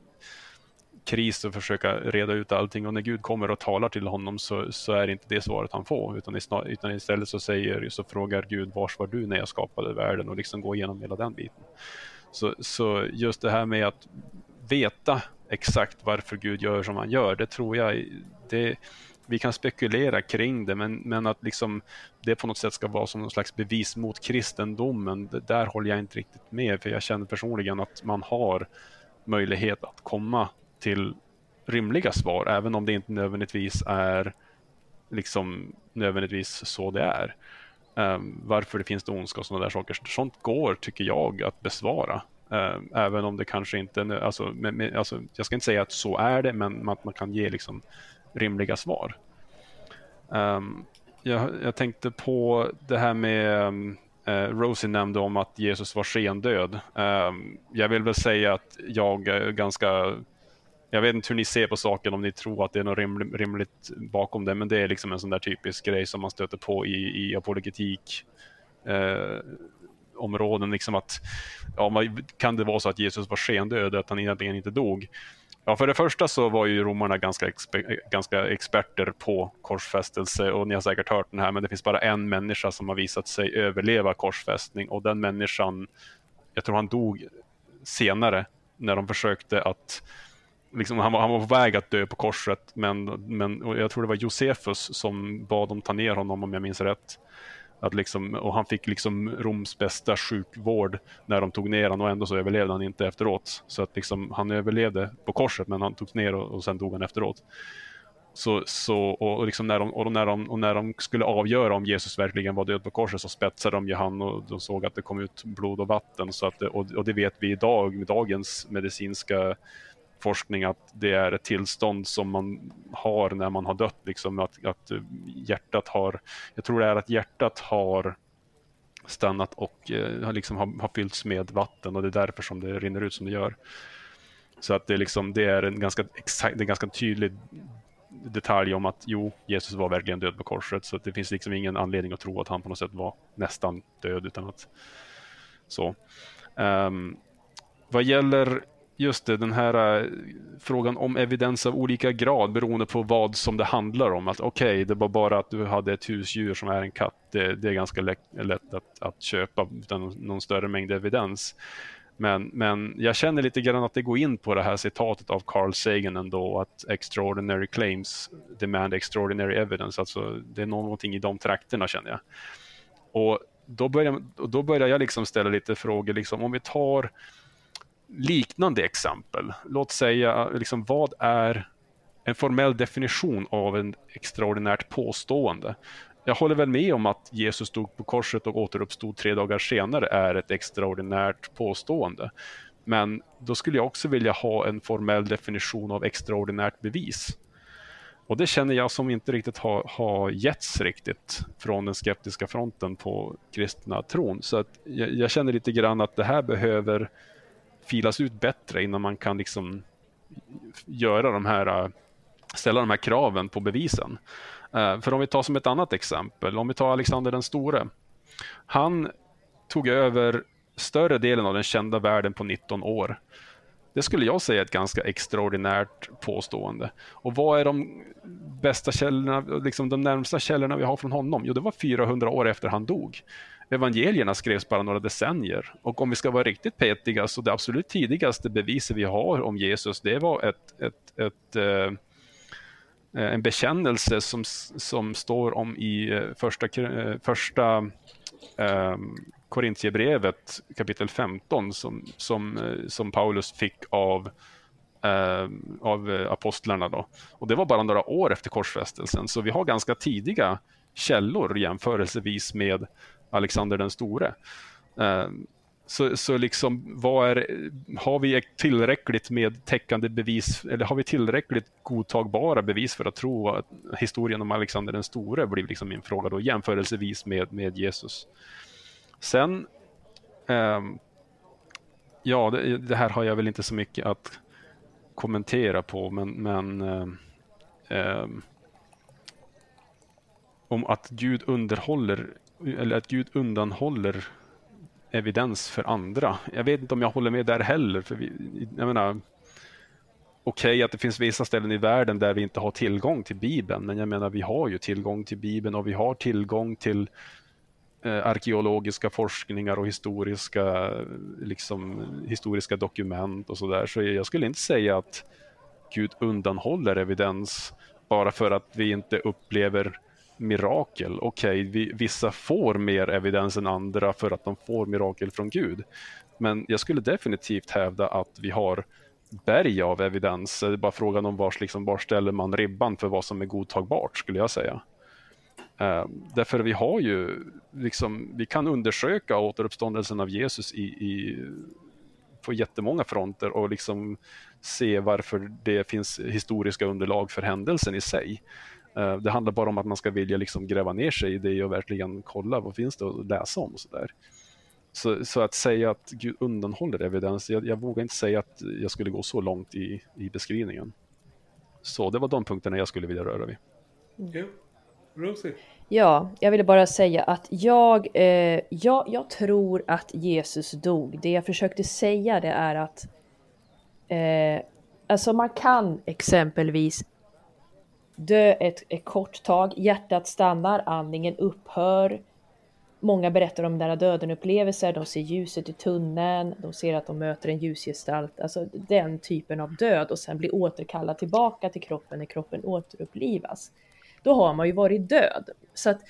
kris och försöka reda ut allting och när Gud kommer och talar till honom så, så är det inte det svaret han får utan, utan istället så säger så frågar Gud vars var du när jag skapade världen och liksom gå igenom hela den biten. Så, så just det här med att veta exakt varför Gud gör som han gör, det tror jag det, vi kan spekulera kring det, men, men att liksom det på något sätt ska vara som någon slags bevis mot kristendomen, det, där håller jag inte riktigt med, för jag känner personligen att man har möjlighet att komma till rimliga svar, även om det inte nödvändigtvis är liksom nödvändigtvis så det är. Um, varför det finns det ondska och sådana där saker. Sånt går, tycker jag, att besvara. Um, även om det kanske inte, alltså, med, med, alltså, jag ska inte säga att så är det, men att man kan ge liksom rimliga svar. Um, jag, jag, tänkte på det här med um, uh, Rosie nämnde om att Jesus var skendöd. Um, jag vill väl säga att jag är ganska jag vet inte hur ni ser på saken, om ni tror att det är något rimligt, rimligt bakom det, men det är liksom en sån där typisk grej som man stöter på i, i apologetik eh, områden. Liksom att, ja, kan det vara så att Jesus var skendöd, att han egentligen inte dog? Ja, för det första så var ju romarna ganska, exper ganska experter på korsfästelse och ni har säkert hört den här, men det finns bara en människa som har visat sig överleva korsfästning och den människan, jag tror han dog senare när de försökte att Liksom, han, var, han var på väg att dö på korset, men, men jag tror det var Josefus som bad dem ta ner honom om jag minns rätt. Att liksom, och han fick liksom Roms bästa sjukvård när de tog ner honom och ändå så överlevde han inte efteråt. Så att liksom, han överlevde på korset men han togs ner och, och sen dog han efteråt. Så, så, och, liksom när de, och, när de, och när de skulle avgöra om Jesus verkligen var död på korset så spetsade de ju han och de såg att det kom ut blod och vatten. Så att, och, och det vet vi idag med dagens medicinska forskning att det är ett tillstånd som man har när man har dött. Liksom, att, att hjärtat har, jag tror det är att hjärtat har stannat och eh, liksom har, har fyllts med vatten och det är därför som det rinner ut som det gör. Så att det, liksom, det är en ganska, exakt, det är en ganska tydlig detalj om att jo, Jesus var verkligen död på korset. Så det finns liksom ingen anledning att tro att han på något sätt var nästan död. utan att så. Um, vad gäller just det, den här eh, frågan om evidens av olika grad beroende på vad som det handlar om. Att okej, okay, det var bara att du hade ett husdjur som är en katt. Det, det är ganska lätt, lätt att, att köpa utan någon större mängd evidens. Men, men jag känner lite grann att det går in på det här citatet av Carl Sagan ändå, att extraordinary claims demand extraordinary evidence. Alltså det är någonting i de trakterna känner jag. Och då börjar, då börjar jag liksom ställa lite frågor, liksom, om vi tar liknande exempel. Låt säga, liksom, vad är en formell definition av en extraordinärt påstående? jag håller väl med om att Jesus dog på korset och återuppstod tre dagar senare är ett extraordinärt påstående. Men då skulle jag också vilja ha en formell definition av extraordinärt bevis. Och det känner jag som inte riktigt har, har getts riktigt från den skeptiska fronten på kristna tron. Så att jag, jag, känner lite grann att det här behöver filas ut bättre innan man kan liksom göra de här, eh, ställa de här kraven på bevisen. Eh, för om vi tar som ett annat exempel, om vi tar Alexander den store. Han tog över större delen av den kända världen på 19 år. Det skulle jag säga är ett ganska extraordinärt påstående. Och vad är de bästa källorna, liksom de närmsta källorna vi har från honom? Jo, det var 400 år efter han dog. Evangelierna skrevs bara några decennier. Och om vi ska vara riktigt petiga så det absolut tidigaste beviset vi har om Jesus, det var ett, ett, ett, eh, en bekännelse som, som står om i eh, första, eh, första, eh, Korintierbrevet kapitel 15 som, som, eh, som Paulus fick av, uh, av apostlarna. Då. Och det var bara några år efter korsfästelsen, så vi har ganska tidiga källor jämförelsevis med Alexander den store. Ehm, så, så liksom, vad är, har vi tillräckligt med täckande bevis, eller har vi tillräckligt godtagbara bevis för att tro att historien om Alexander den store blir liksom min fråga då, jämförelsevis med, med Jesus. Sen, eh, ja, det, det, här har jag väl inte så mycket att kommentera på, men, men eh, eh, om att Gud underhåller, eller att Gud undanhåller evidens för andra. Jag vet inte om jag håller med där heller. För vi, jag menar, Okej okay, att det finns vissa ställen i världen där vi inte har tillgång till Bibeln, men jag menar vi har ju tillgång till Bibeln och vi har tillgång till eh, arkeologiska forskningar och historiska, liksom, historiska dokument och sådär. Så jag skulle inte säga att Gud undanhåller evidens bara för att vi inte upplever mirakel. Okej, okay, vissa får mer evidens än andra för att de får mirakel från Gud. Men jag skulle definitivt hävda att vi har berg av evidens. Det är bara frågan om vars, liksom, var ställer man ribban för vad som är godtagbart, skulle jag säga. Uh, därför vi har ju, liksom, vi kan undersöka återuppståndelsen av Jesus i, i, på jättemånga fronter och liksom se varför det finns historiska underlag för händelsen i sig. Eh, det handlar bara om att man ska vilja liksom gräva ner sig i det och verkligen kolla vad finns det att läsa om. Och så, där. Så, så att säga att Gud undanhåller evidens, jag, jag vågar inte säga att jag skulle gå så långt i, i beskrivningen. Så det var de punkterna jag skulle vilja röra vid. Ja, Rosie? Ja, jag ville bara säga att jag, eh, jag, jag tror att Jesus dog. Det jag försökte säga det är att eh, alltså man kan exempelvis dö ett, ett kort tag, hjärtat stannar, andningen upphör. Många berättar om nära döden-upplevelser, de ser ljuset i tunneln, de ser att de möter en ljusgestalt, alltså den typen av död och sen blir återkallad tillbaka till kroppen när kroppen återupplivas. Då har man ju varit död. Så att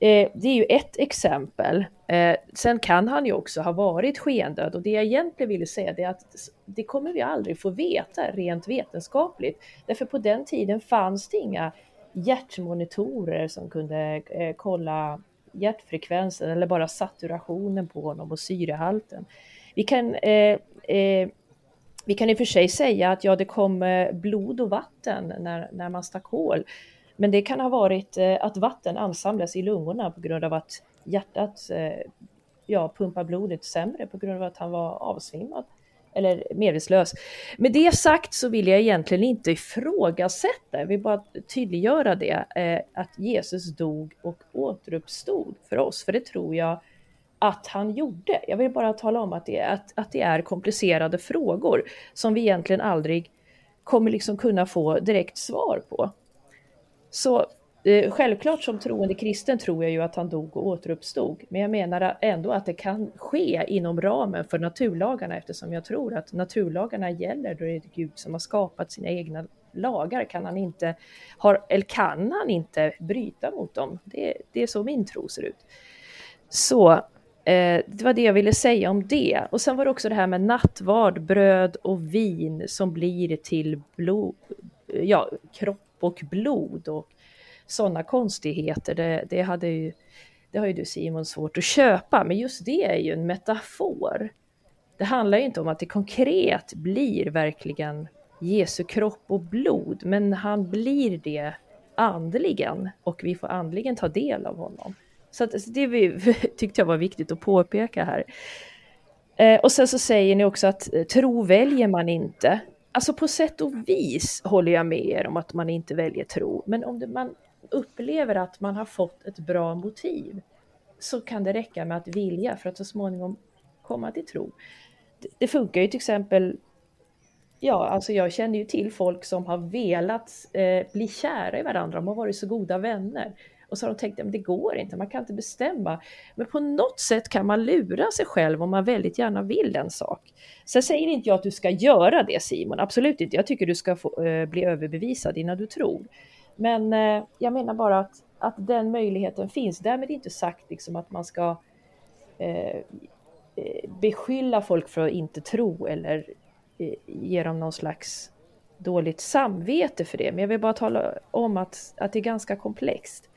Eh, det är ju ett exempel. Eh, sen kan han ju också ha varit skendöd och det jag egentligen ville säga är att det kommer vi aldrig få veta rent vetenskapligt. Därför på den tiden fanns det inga hjärtmonitorer som kunde eh, kolla hjärtfrekvensen eller bara saturationen på honom och syrehalten. Vi kan, eh, eh, vi kan i och för sig säga att ja, det kom eh, blod och vatten när, när man stack hål. Men det kan ha varit eh, att vatten ansamlas i lungorna på grund av att hjärtat eh, ja, pumpar blodet sämre på grund av att han var avsvimmad eller medvetslös. Med det sagt så vill jag egentligen inte ifrågasätta, jag vill bara tydliggöra det, eh, att Jesus dog och återuppstod för oss, för det tror jag att han gjorde. Jag vill bara tala om att det, att, att det är komplicerade frågor som vi egentligen aldrig kommer liksom kunna få direkt svar på. Så eh, självklart som troende kristen tror jag ju att han dog och återuppstod. Men jag menar ändå att det kan ske inom ramen för naturlagarna eftersom jag tror att naturlagarna gäller då det är Gud som har skapat sina egna lagar. Kan han inte, har, eller kan han inte bryta mot dem? Det, det är så min tro ser ut. Så eh, det var det jag ville säga om det. Och sen var det också det här med nattvard, bröd och vin som blir till blod, ja, kropp och blod och sådana konstigheter. Det, det, hade ju, det har ju du Simon svårt att köpa, men just det är ju en metafor. Det handlar ju inte om att det konkret blir verkligen Jesu kropp och blod, men han blir det andligen och vi får andligen ta del av honom. Så alltså, det vi, tyckte jag var viktigt att påpeka här. Eh, och sen så säger ni också att eh, tro väljer man inte. Alltså på sätt och vis håller jag med er om att man inte väljer tro, men om det, man upplever att man har fått ett bra motiv så kan det räcka med att vilja för att så småningom komma till tro. Det, det funkar ju till exempel Ja, alltså jag känner ju till folk som har velat eh, bli kära i varandra, de har varit så goda vänner. Och så har de tänkt att det går inte, man kan inte bestämma. Men på något sätt kan man lura sig själv om man väldigt gärna vill en sak. Sen säger inte jag att du ska göra det Simon, absolut inte. Jag tycker du ska få, eh, bli överbevisad innan du tror. Men eh, jag menar bara att, att den möjligheten finns. Därmed inte sagt liksom att man ska eh, eh beskylla folk för att inte tro eller eh, ge dem någon slags dåligt samvete för det. Men jag vill bara tala om att, att det är ganska komplext.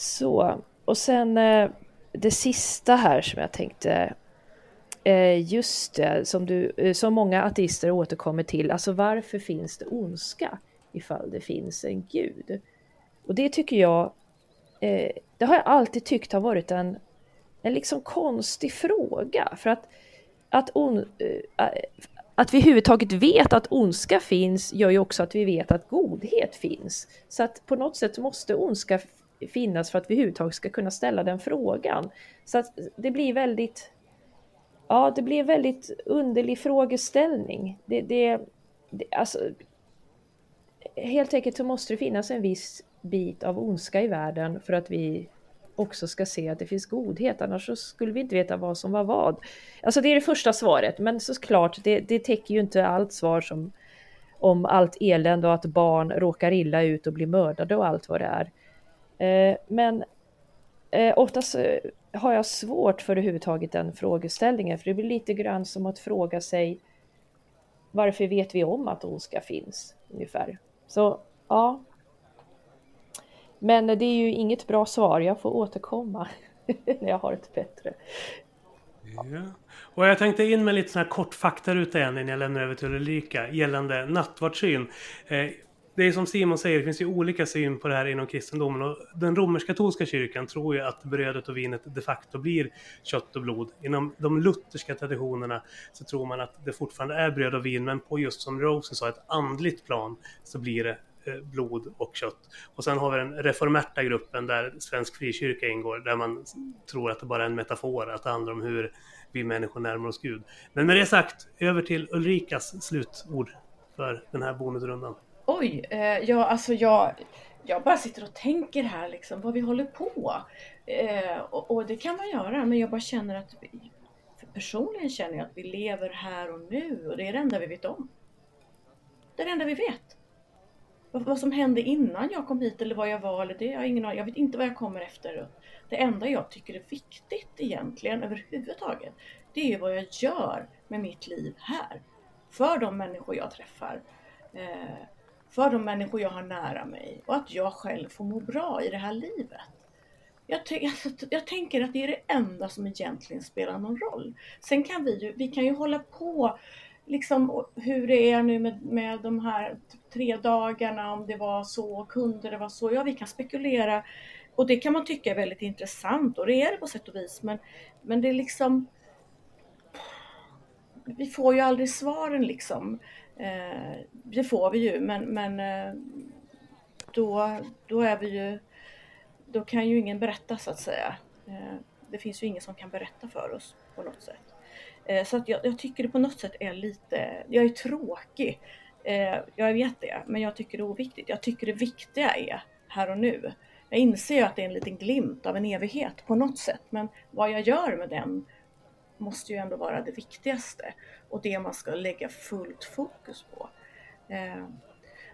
Så, och sen eh, det sista här som jag tänkte eh, Just det, som, du, eh, som många ateister återkommer till, alltså varför finns det ondska ifall det finns en gud? Och det tycker jag, det har jag alltid tyckt har varit en, en liksom konstig fråga. För att, att, on, att vi överhuvudtaget vet att ondska finns gör ju också att vi vet att godhet finns. Så att på något sätt måste ondska finnas för att vi överhuvudtaget ska kunna ställa den frågan. Så att det blir väldigt, ja det blir en väldigt underlig frågeställning. Det, det, det, alltså, helt enkelt så måste det finnas en viss bit av ondska i världen för att vi också ska se att det finns godhet, annars så skulle vi inte veta vad som var vad. Alltså det är det första svaret, men såklart, det, det täcker ju inte allt svar som om allt elände och att barn råkar illa ut och blir mördade och allt vad det är. Eh, men eh, oftast eh, har jag svårt för överhuvudtaget den frågeställningen, för det blir lite grann som att fråga sig varför vet vi om att ondska finns ungefär? Så ja. Men det är ju inget bra svar. Jag får återkomma när jag har ett bättre. Ja. Och jag tänkte in med lite sådana här kort igen innan jag lämnar över till Ulrika gällande nattvardssyn. Eh, det är som Simon säger, det finns ju olika syn på det här inom kristendomen. Och den romersk-katolska kyrkan tror ju att brödet och vinet de facto blir kött och blod. Inom de lutherska traditionerna så tror man att det fortfarande är bröd och vin, men på just som Rosen sa, ett andligt plan så blir det eh, blod och kött. Och sen har vi den reformerta gruppen där Svensk frikyrka ingår, där man tror att det bara är en metafor, att det handlar om hur vi människor närmar oss Gud. Men med det sagt, över till Ulrikas slutord för den här bonusrundan. Oj, eh, ja alltså jag, jag bara sitter och tänker här liksom vad vi håller på. Eh, och, och, det kan man göra, men jag bara känner att vi, personligen känner jag att vi lever här och nu och det är det enda vi vet om. Det är det enda vi vet. vad, vad som hände innan jag kom hit eller vad jag var eller det, jag har ingen aning. Jag vet inte vad jag kommer efter. Det enda jag tycker är viktigt egentligen överhuvudtaget, det är ju vad jag gör med mitt liv här. För de människor jag träffar. Eh, för de människor jag har nära mig och att jag själv får må bra i det här livet. Jag, jag, tänker att det är det enda som egentligen spelar någon roll. Sen kan vi ju, vi kan ju hålla på liksom hur det är nu med, med de här tre dagarna, om det var så, kunde det vara så? Ja, vi kan spekulera och det kan man tycka är väldigt intressant och det är det på sätt och vis, men, men det är liksom vi får ju aldrig svaren liksom. Eh, det får vi ju, men, men eh, då, då är vi ju då kan ju ingen berätta så att säga. Eh, det finns ju ingen som kan berätta för oss på något sätt. Eh, så att jag, jag tycker det på något sätt är lite, jag är tråkig. Eh, jag vet det, men jag tycker det är oviktigt. Jag tycker det viktiga är här och nu. Jag inser ju att det är en liten glimt av en evighet på något sätt, men vad jag gör med den måste ju ändå vara det viktigaste och det man ska lägga fullt fokus på. Eh,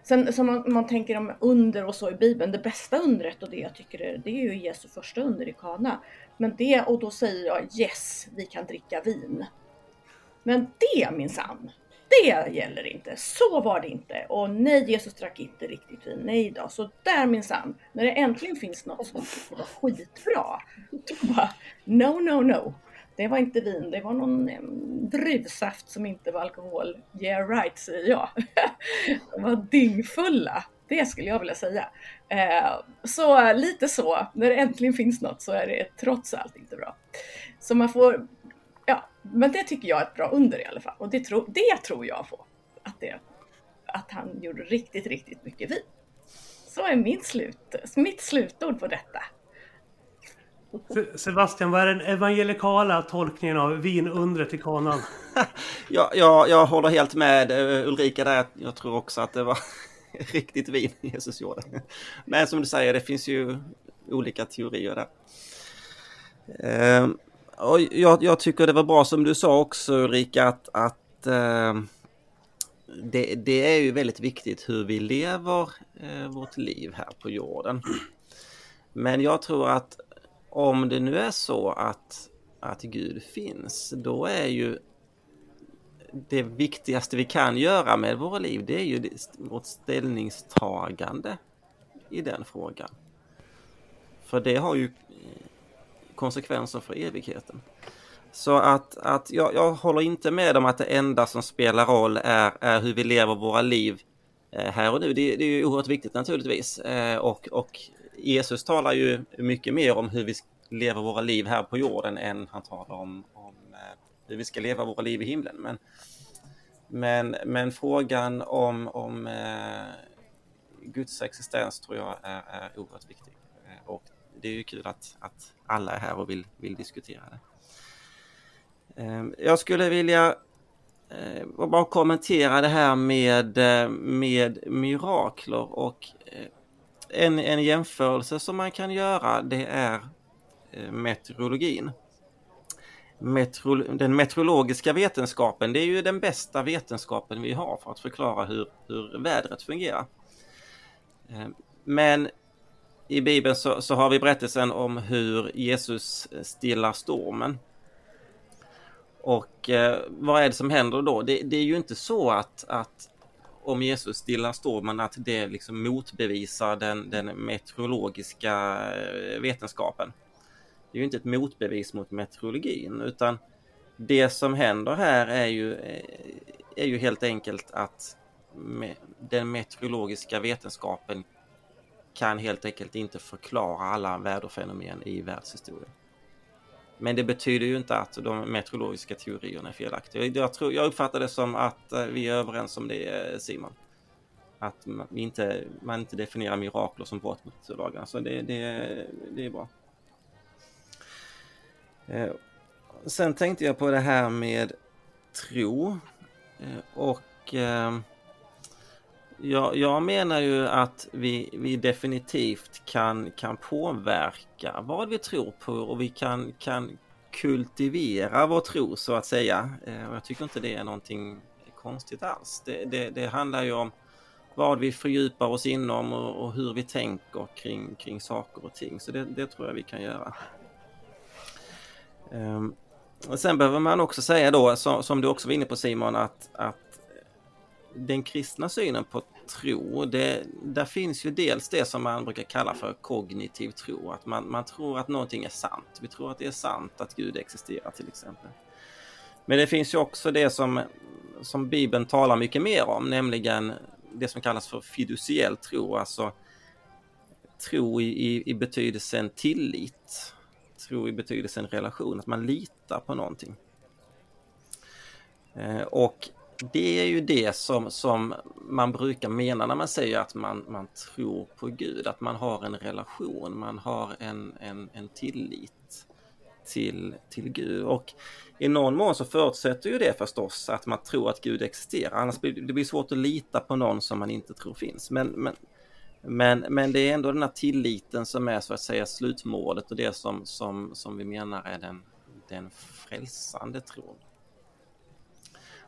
sen som man, man tänker om under och så i Bibeln, det bästa undret och det jag tycker är, det är ju Jesu första under i Kana. Men det, och då säger jag yes, vi kan dricka vin. Men det minsann, det gäller inte. Så var det inte. Och nej, Jesus drack inte riktigt vin. Nej då. Så där minsann, när det äntligen finns något som var skitbra, då bara no, no, no. Det var inte vin, det var någon eh, druvsaft som inte var alkohol. Yeah right, säger jag. De var dyngfulla. Det skulle jag vilja säga. Eh, så lite så, när det äntligen finns något så är det trots allt inte bra. Så man får, ja, men det tycker jag är ett bra under i alla fall. Och det, tro, det tror jag på. Att, det, att han gjorde riktigt, riktigt mycket vin. Så är min slut, mitt slutord på detta. Sebastian, vad är den evangelikala tolkningen av vinundret i kanan? ja, jag, jag håller helt med eh, Ulrika där. Jag tror också att det var riktigt vin Jesus gjorde. Men som du säger, det finns ju olika teorier där. Ehm, och jag, jag tycker det var bra som du sa också Ulrika att, att eh, det, det, är ju väldigt viktigt hur vi lever eh, vårt liv här på jorden. Men jag tror att om det nu är så att, att Gud finns, då är ju det viktigaste vi kan göra med våra liv, det är ju vårt ställningstagande i den frågan. För det har ju konsekvenser för evigheten. Så att, att jag, jag håller inte med om att det enda som spelar roll är, är hur vi lever våra liv eh, här och nu. Det, det är ju oerhört viktigt naturligtvis. Eh, och, och Jesus talar ju mycket mer om hur vi lever våra liv här på jorden än han talar om, om eh, hur vi ska leva våra liv i himlen. Men, men, men frågan om, om eh, Guds existens tror jag är, är oerhört viktig. Eh, och det är ju kul att, att alla är här och vill, vill diskutera det. Eh, jag skulle vilja bara kommentera det här med, med mirakler och en, en jämförelse som man kan göra det är eh, meteorologin. Metro, den meteorologiska vetenskapen, det är ju den bästa vetenskapen vi har för att förklara hur, hur vädret fungerar. Eh, men i Bibeln så, så, har vi berättelsen om hur Jesus stillar stormen. Och eh, vad är det som händer då? Det, det är ju inte så att, att om Jesus stillar stormen att det liksom motbevisar den, den meteorologiska eh, vetenskapen. Det är ju inte ett motbevis mot meteorologin utan det som händer här är ju, eh, är ju helt enkelt att den meteorologiska vetenskapen kan helt enkelt inte förklara alla väderfenomen i världshistorien. Men det betyder ju inte att de meteorologiska teorierna är felaktiga. Jag, tror, jag uppfattar det som att eh, vi är överens om det eh, Simon. Att man inte, man inte definierar mirakler som brott mot lagarna. Så det, det, det är bra. Eh, sen tänkte jag på det här med tro. Och ehm, jag, jag menar ju att vi, vi definitivt kan, kan påverka vad vi tror på och vi kan, kan kultivera vår tro så att säga. Eh, och jag tycker inte det är någonting konstigt alls. Det, det, det handlar ju om, vad vi fördjupar oss inom och, och hur vi tänker kring, kring saker och ting. Så det, det tror jag vi kan göra. Um, och sen behöver man också säga då, som, som, du också var inne på Simon, att, att den kristna synen på tro, det, där finns ju dels det som man brukar kalla för kognitiv tro, att man, man tror att någonting är sant. Vi tror att det är sant att Gud existerar till exempel. Men det finns ju också det som, som Bibeln talar mycket mer om, nämligen det som kallas för fiduciell tro, alltså tro i, i, i betydelsen tillit. Tro i betydelsen relation, att man litar på någonting. Eh, och det är ju det som, som man brukar mena när man säger att man, man tror på Gud, att man har en relation, man har en, en, en tillit till, till Gud. Och i någon mån så förutsätter ju det förstås att man tror att Gud existerar. Annars blir det blir svårt att lita på någon som man inte tror finns. Men, men, men, men det är ändå den här tilliten som är så att säga slutmålet och det som, som, som vi menar är den, den frälsande tron.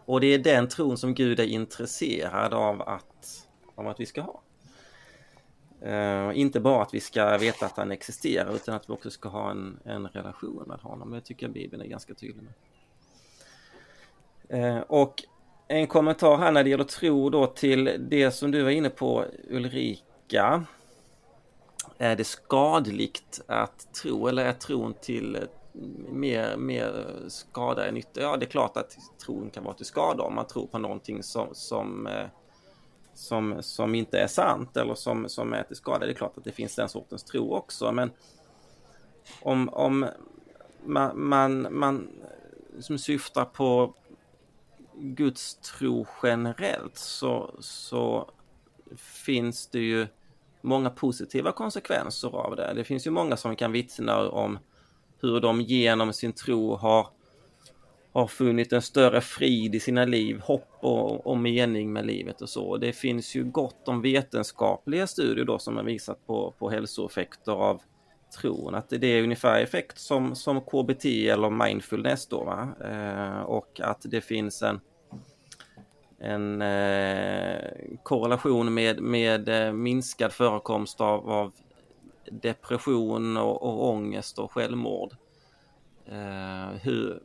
Och det är den tron som Gud är intresserad av att, av att vi ska ha. Uh, inte bara att vi ska veta att han existerar utan att vi också ska ha en, en relation med honom. Det tycker jag Bibeln är ganska tydlig med. Uh, och en kommentar här när det gäller tro då till det som du var inne på Ulrika. Är det skadligt att tro eller är tron till mer, mer skada än nytta? Ja, det är klart att tron kan vara till skada om man tror på någonting som, som eh, som, som inte är sant eller som, som är till skada. Det är klart att det finns den sortens tro också men om, om man, man, man som syftar på Guds tro generellt så, så finns det ju många positiva konsekvenser av det. Det finns ju många som kan vittna om hur de genom sin tro har har funnit en större frid i sina liv, hopp och, och mening med livet och så. Det finns ju gott om vetenskapliga studier då som har visat på, på hälsoeffekter av tron. Att det är ungefär effekt som, som KBT eller mindfulness då. Va? Eh, och att det finns en, en eh, korrelation med, med eh, minskad förekomst av, av depression och, och ångest och självmord. Eh, hur,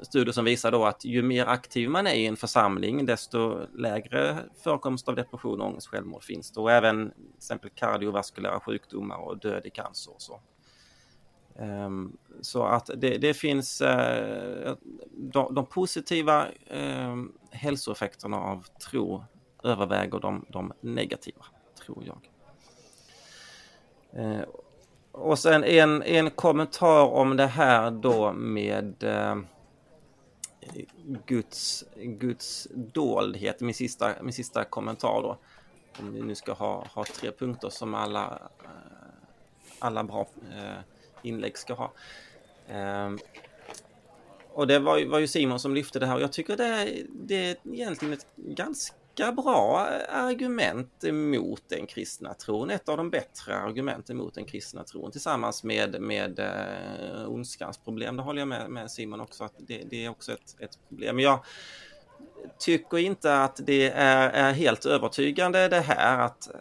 studier som visar då att ju mer aktiv man är i en församling desto lägre förekomst av depression, ångest, självmord finns det och även till exempel kardiovaskulära sjukdomar och död i cancer och så. Um, så att det, det finns uh, de, de, positiva uh, hälsoeffekterna av tro överväger de, de negativa, tror jag. Eh, och sen en, en kommentar om det här då med eh, Guds, Guds doldhet, min sista, min sista kommentar då. Om vi nu ska ha, ha tre punkter som alla, eh, alla bra eh, inlägg ska ha. Eh, och det var, var ju Simon som lyfte det här och jag tycker det är, det är egentligen ett ganska ganska bra argument emot den kristna tron. Ett av de bättre argumenten mot den kristna tron tillsammans med, med eh, ondskans problem. Det håller jag med, med Simon också att det, det är också ett, ett problem. Men jag tycker inte att det är, är helt övertygande det här att eh,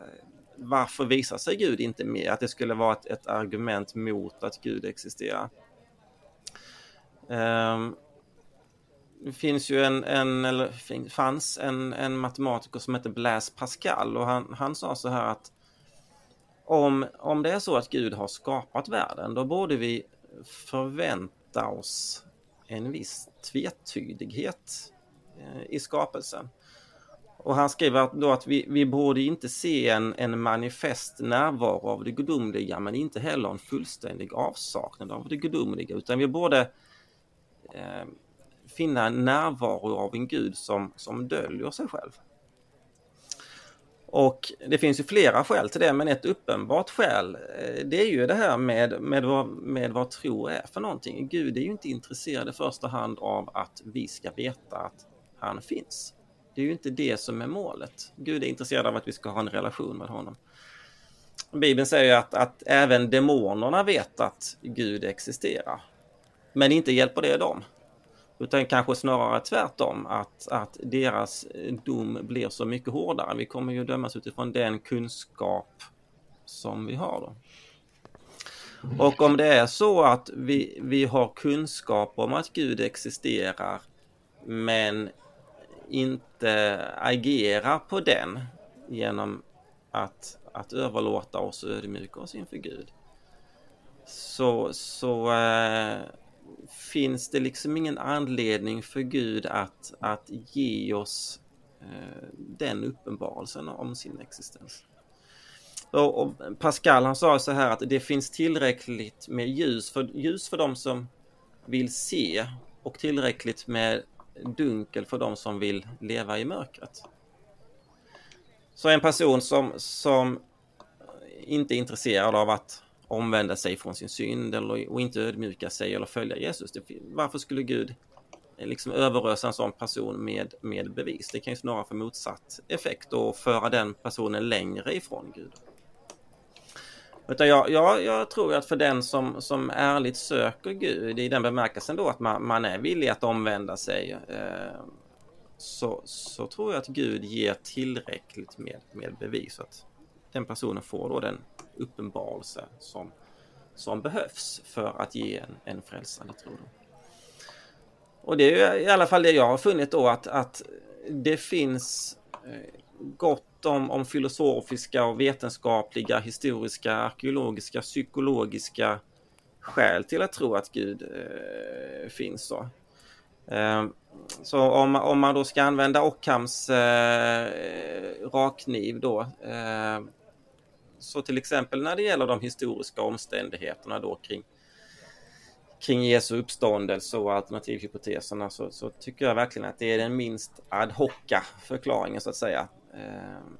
varför visar sig Gud inte mer? Att det skulle vara ett, ett argument mot att Gud existerar. Um, det finns ju en, en eller fanns en, en matematiker som heter Blaise Pascal och han, han sa så här att om, om det är så att Gud har skapat världen då borde vi förvänta oss en viss tvetydighet eh, i skapelsen. Och han skriver då att vi, vi borde inte se en, en manifest närvaro av det gudomliga men inte heller en fullständig avsaknad av det gudomliga utan vi borde eh, finna en närvaro av en gud som, som döljer sig själv. Och det finns ju flera skäl till det, men ett uppenbart skäl eh, det är ju det här med, med, vad, med vad tro är för någonting. Gud är ju inte intresserad i första hand av att vi ska veta att han finns. Det är ju inte det som är målet. Gud är intresserad av att vi ska ha en relation med honom. Bibeln säger att, att även demonerna vet att Gud existerar. Men inte hjälper det dem. Utan kanske snarare tvärtom, att, att deras dom blir så mycket hårdare. Vi kommer ju dömas utifrån den kunskap som vi har. Då. Och om det är så att vi, vi har kunskap om att Gud existerar men inte agerar på den genom att, att överlåta oss och ödmjuka oss inför Gud. Så, så eh, finns det liksom ingen anledning för Gud att, att ge oss eh, den uppenbarelsen om sin existens. Och, och, Pascal han sa så här att det finns tillräckligt med ljus för, ljus för de som vill se och tillräckligt med dunkel för de som vill leva i mörkret. Så en person som, som inte är intresserad av att omvända sig från sin synd eller, och inte ödmjuka sig eller följa Jesus. Det, varför skulle Gud eh, liksom överösa en sån person med, med bevis? Det kan ju snarare få motsatt effekt och föra den personen längre ifrån Gud. Utan jag, jag, jag tror att för den som, som ärligt söker Gud i den bemärkelsen då att man, man är villig att omvända sig eh, så, så tror jag att Gud ger tillräckligt med, med bevis. att den personen får då den uppenbarelse som, som behövs för att ge en, en frälsande tro. Och det är i alla fall det jag har funnit då att, att det finns eh, gott om, om filosofiska och vetenskapliga, historiska, arkeologiska, psykologiska skäl till att tro att Gud eh, finns. Så. Eh, så om, om man då ska använda Ockhams eh, rakkniv då eh, så till exempel när det gäller de historiska omständigheterna då kring kring Jesu uppståndelse och alternativhypoteserna så, så tycker jag verkligen att det är den minst ad hoca förklaringen så att säga. Ehm,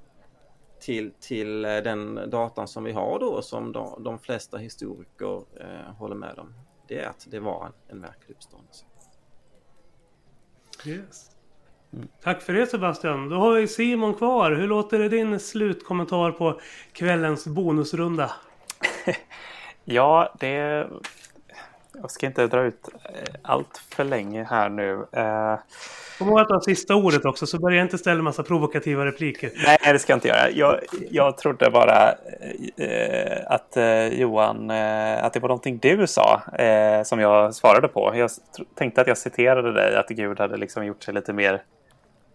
till, till eh, den datan som vi har då som de, de flesta historiker eh, håller med om. Det är att det var en, en verklig uppståndelse. Yes. Tack för det Sebastian. Då har vi Simon kvar. Hur låter det din slutkommentar på kvällens bonusrunda? ja, det jag ska inte dra ut eh, allt för länge här nu. Uh, Kom ihåg att du har sista ordet också, så börja inte ställa en massa provokativa repliker. Nej, det ska jag inte göra. Jag, jag trodde bara uh, att uh, Johan, uh, att det var någonting du sa som jag svarade på. Jag tänkte att jag citerade dig, att Gud hade liksom gjort sig lite mer,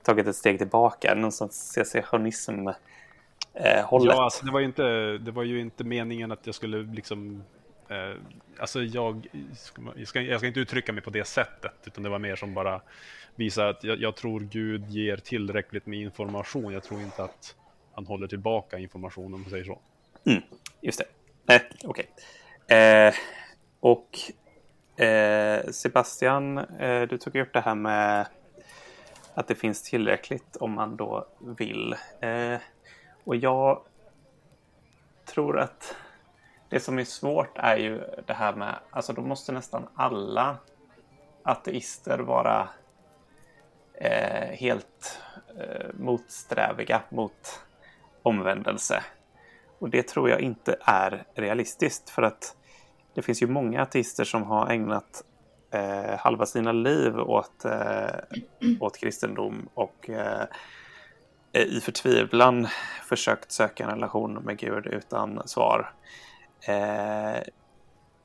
tagit ett steg tillbaka, någon sorts secessionism. hållet. Ja, alltså det var, ju inte, det var ju inte meningen att jag skulle liksom Eh, alltså jag, jag ska, jag ska inte uttrycka mig på det sättet, utan det var mer som bara visa att jag, jag, tror Gud ger tillräckligt med information. Jag tror inte att han håller tillbaka information om man säger så. Mm, just det. Eh, Okej. Okay. Eh, och eh, Sebastian, eh, du tog upp det här med att det finns tillräckligt om man då vill. Eh, och jag tror att det som är svårt är ju det här med, alltså då måste nästan alla ateister vara eh, helt eh, motsträviga mot omvändelse. Och det tror jag inte är realistiskt för att det finns ju många ateister som har ägnat eh, halva sina liv åt, eh, åt kristendom och eh, i förtvivlan försökt söka en relation med Gud utan svar. Eh,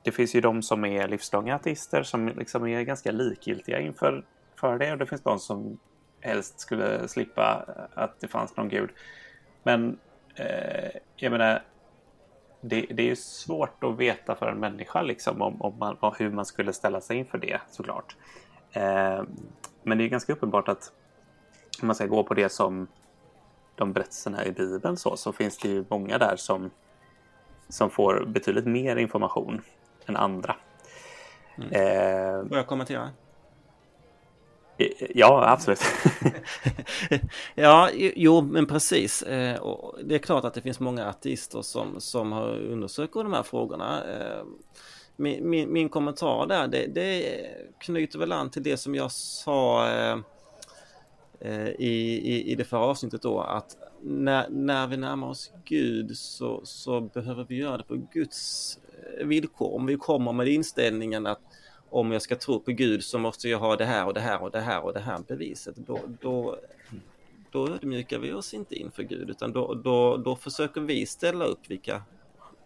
det finns ju de som är livslånga ateister som liksom är ganska likgiltiga inför för det och det finns de som helst skulle slippa att det fanns någon gud. Men eh, jag menar, det, det, är ju svårt att veta för en människa liksom om, om, man, om hur man skulle ställa sig inför det såklart. Eh, men det är ganska uppenbart att om man ska gå på det som de berättelserna i Bibeln så, så finns det ju många där som som får betydligt mer information än andra. Mm. Eh, Får jag kommentera? Eh, eh, ja, absolut. ja, jo, men precis. Eh, det är klart att det finns många artister som, som har de här frågorna. Min, min, min, kommentar där, det, det knyter väl an till det som jag sa i, i, i det förra avsnittet då, att när, när vi närmar oss Gud så, så behöver vi göra det på Guds villkor. Om vi kommer med inställningen att om jag ska tro på Gud så måste jag ha det här och det här och det här och det här beviset. Då, då, då ödmjukar vi oss inte inför Gud utan då, då, då försöker vi ställa upp vilka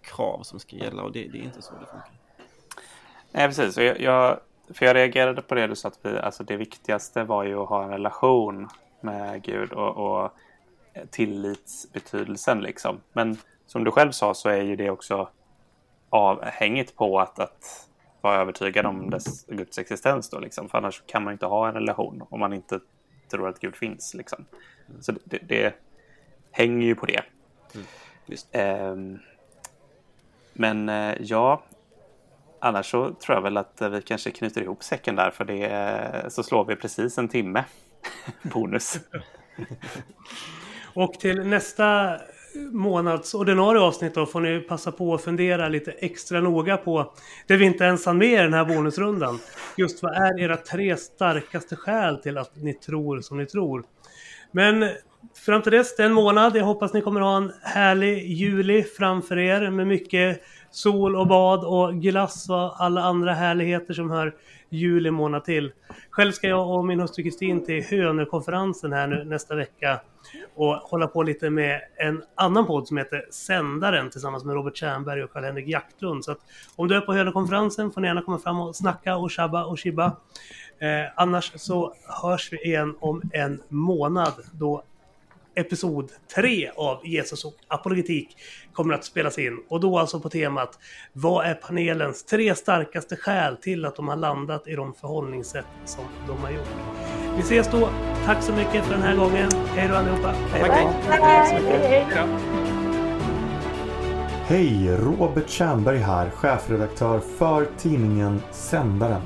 krav som ska gälla och det, det är inte så det funkar. Nej, precis. Jag, jag, för jag reagerade på det du sa att vi, alltså det viktigaste var ju att ha en relation med Gud och, och tillitsbetydelsen liksom. Men som du själv sa så är ju det också avhängigt på att, att vara övertygad om dess Guds existens då liksom. För annars kan man inte ha en relation om man inte tror att Gud finns liksom. Så det, det hänger ju på det. Mm, eh, men ja, annars så tror jag väl att vi kanske knyter ihop säcken där för det så slår vi precis en timme bonus. Och till nästa månads ordinarie avsnitt då får ni passa på att fundera lite extra noga på det vi inte ens hann med i den här bonusrundan. Just vad är era tre starkaste skäl till att ni tror som ni tror? Men fram till dess, det är en månad. Jag hoppas ni kommer ha en härlig juli framför er med mycket sol och bad och glass och alla andra härligheter som hör juli månad till. Själv ska jag och min hustru Kristin till Hönökonferensen här nu nästa vecka och hålla på lite med en annan podd som heter Sändaren tillsammans med Robert Tjernberg och Karl-Henrik Jaktlund. Så att om du är på Hönökonferensen får ni gärna komma fram och snacka och tjabba och chibba. Eh, annars så hörs vi igen om en månad då episod 3 av Jesus och apologetik kommer att spelas in. Och då alltså på temat Vad är panelens tre starkaste skäl till att de har landat i de förhållningssätt som de har gjort? Vi ses då. Tack så mycket för den här gången. Hej då allihopa. Hej, hej. Hej, hej. Hej! Robert Tjernberg här, chefredaktör för tidningen Sändaren.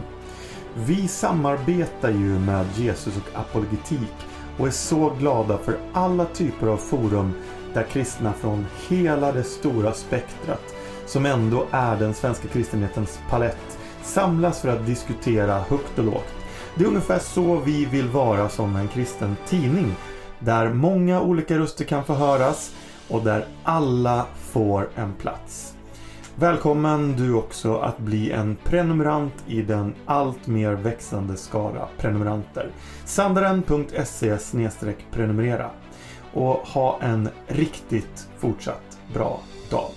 Vi samarbetar ju med Jesus och apologetik och är så glada för alla typer av forum där kristna från hela det stora spektrat, som ändå är den svenska kristenhetens palett, samlas för att diskutera högt och lågt. Det är ungefär så vi vill vara som en kristen tidning, där många olika röster kan få höras och där alla får en plats. Välkommen du också att bli en prenumerant i den allt mer växande skara prenumeranter. Sandaren.se prenumerera och ha en riktigt fortsatt bra dag.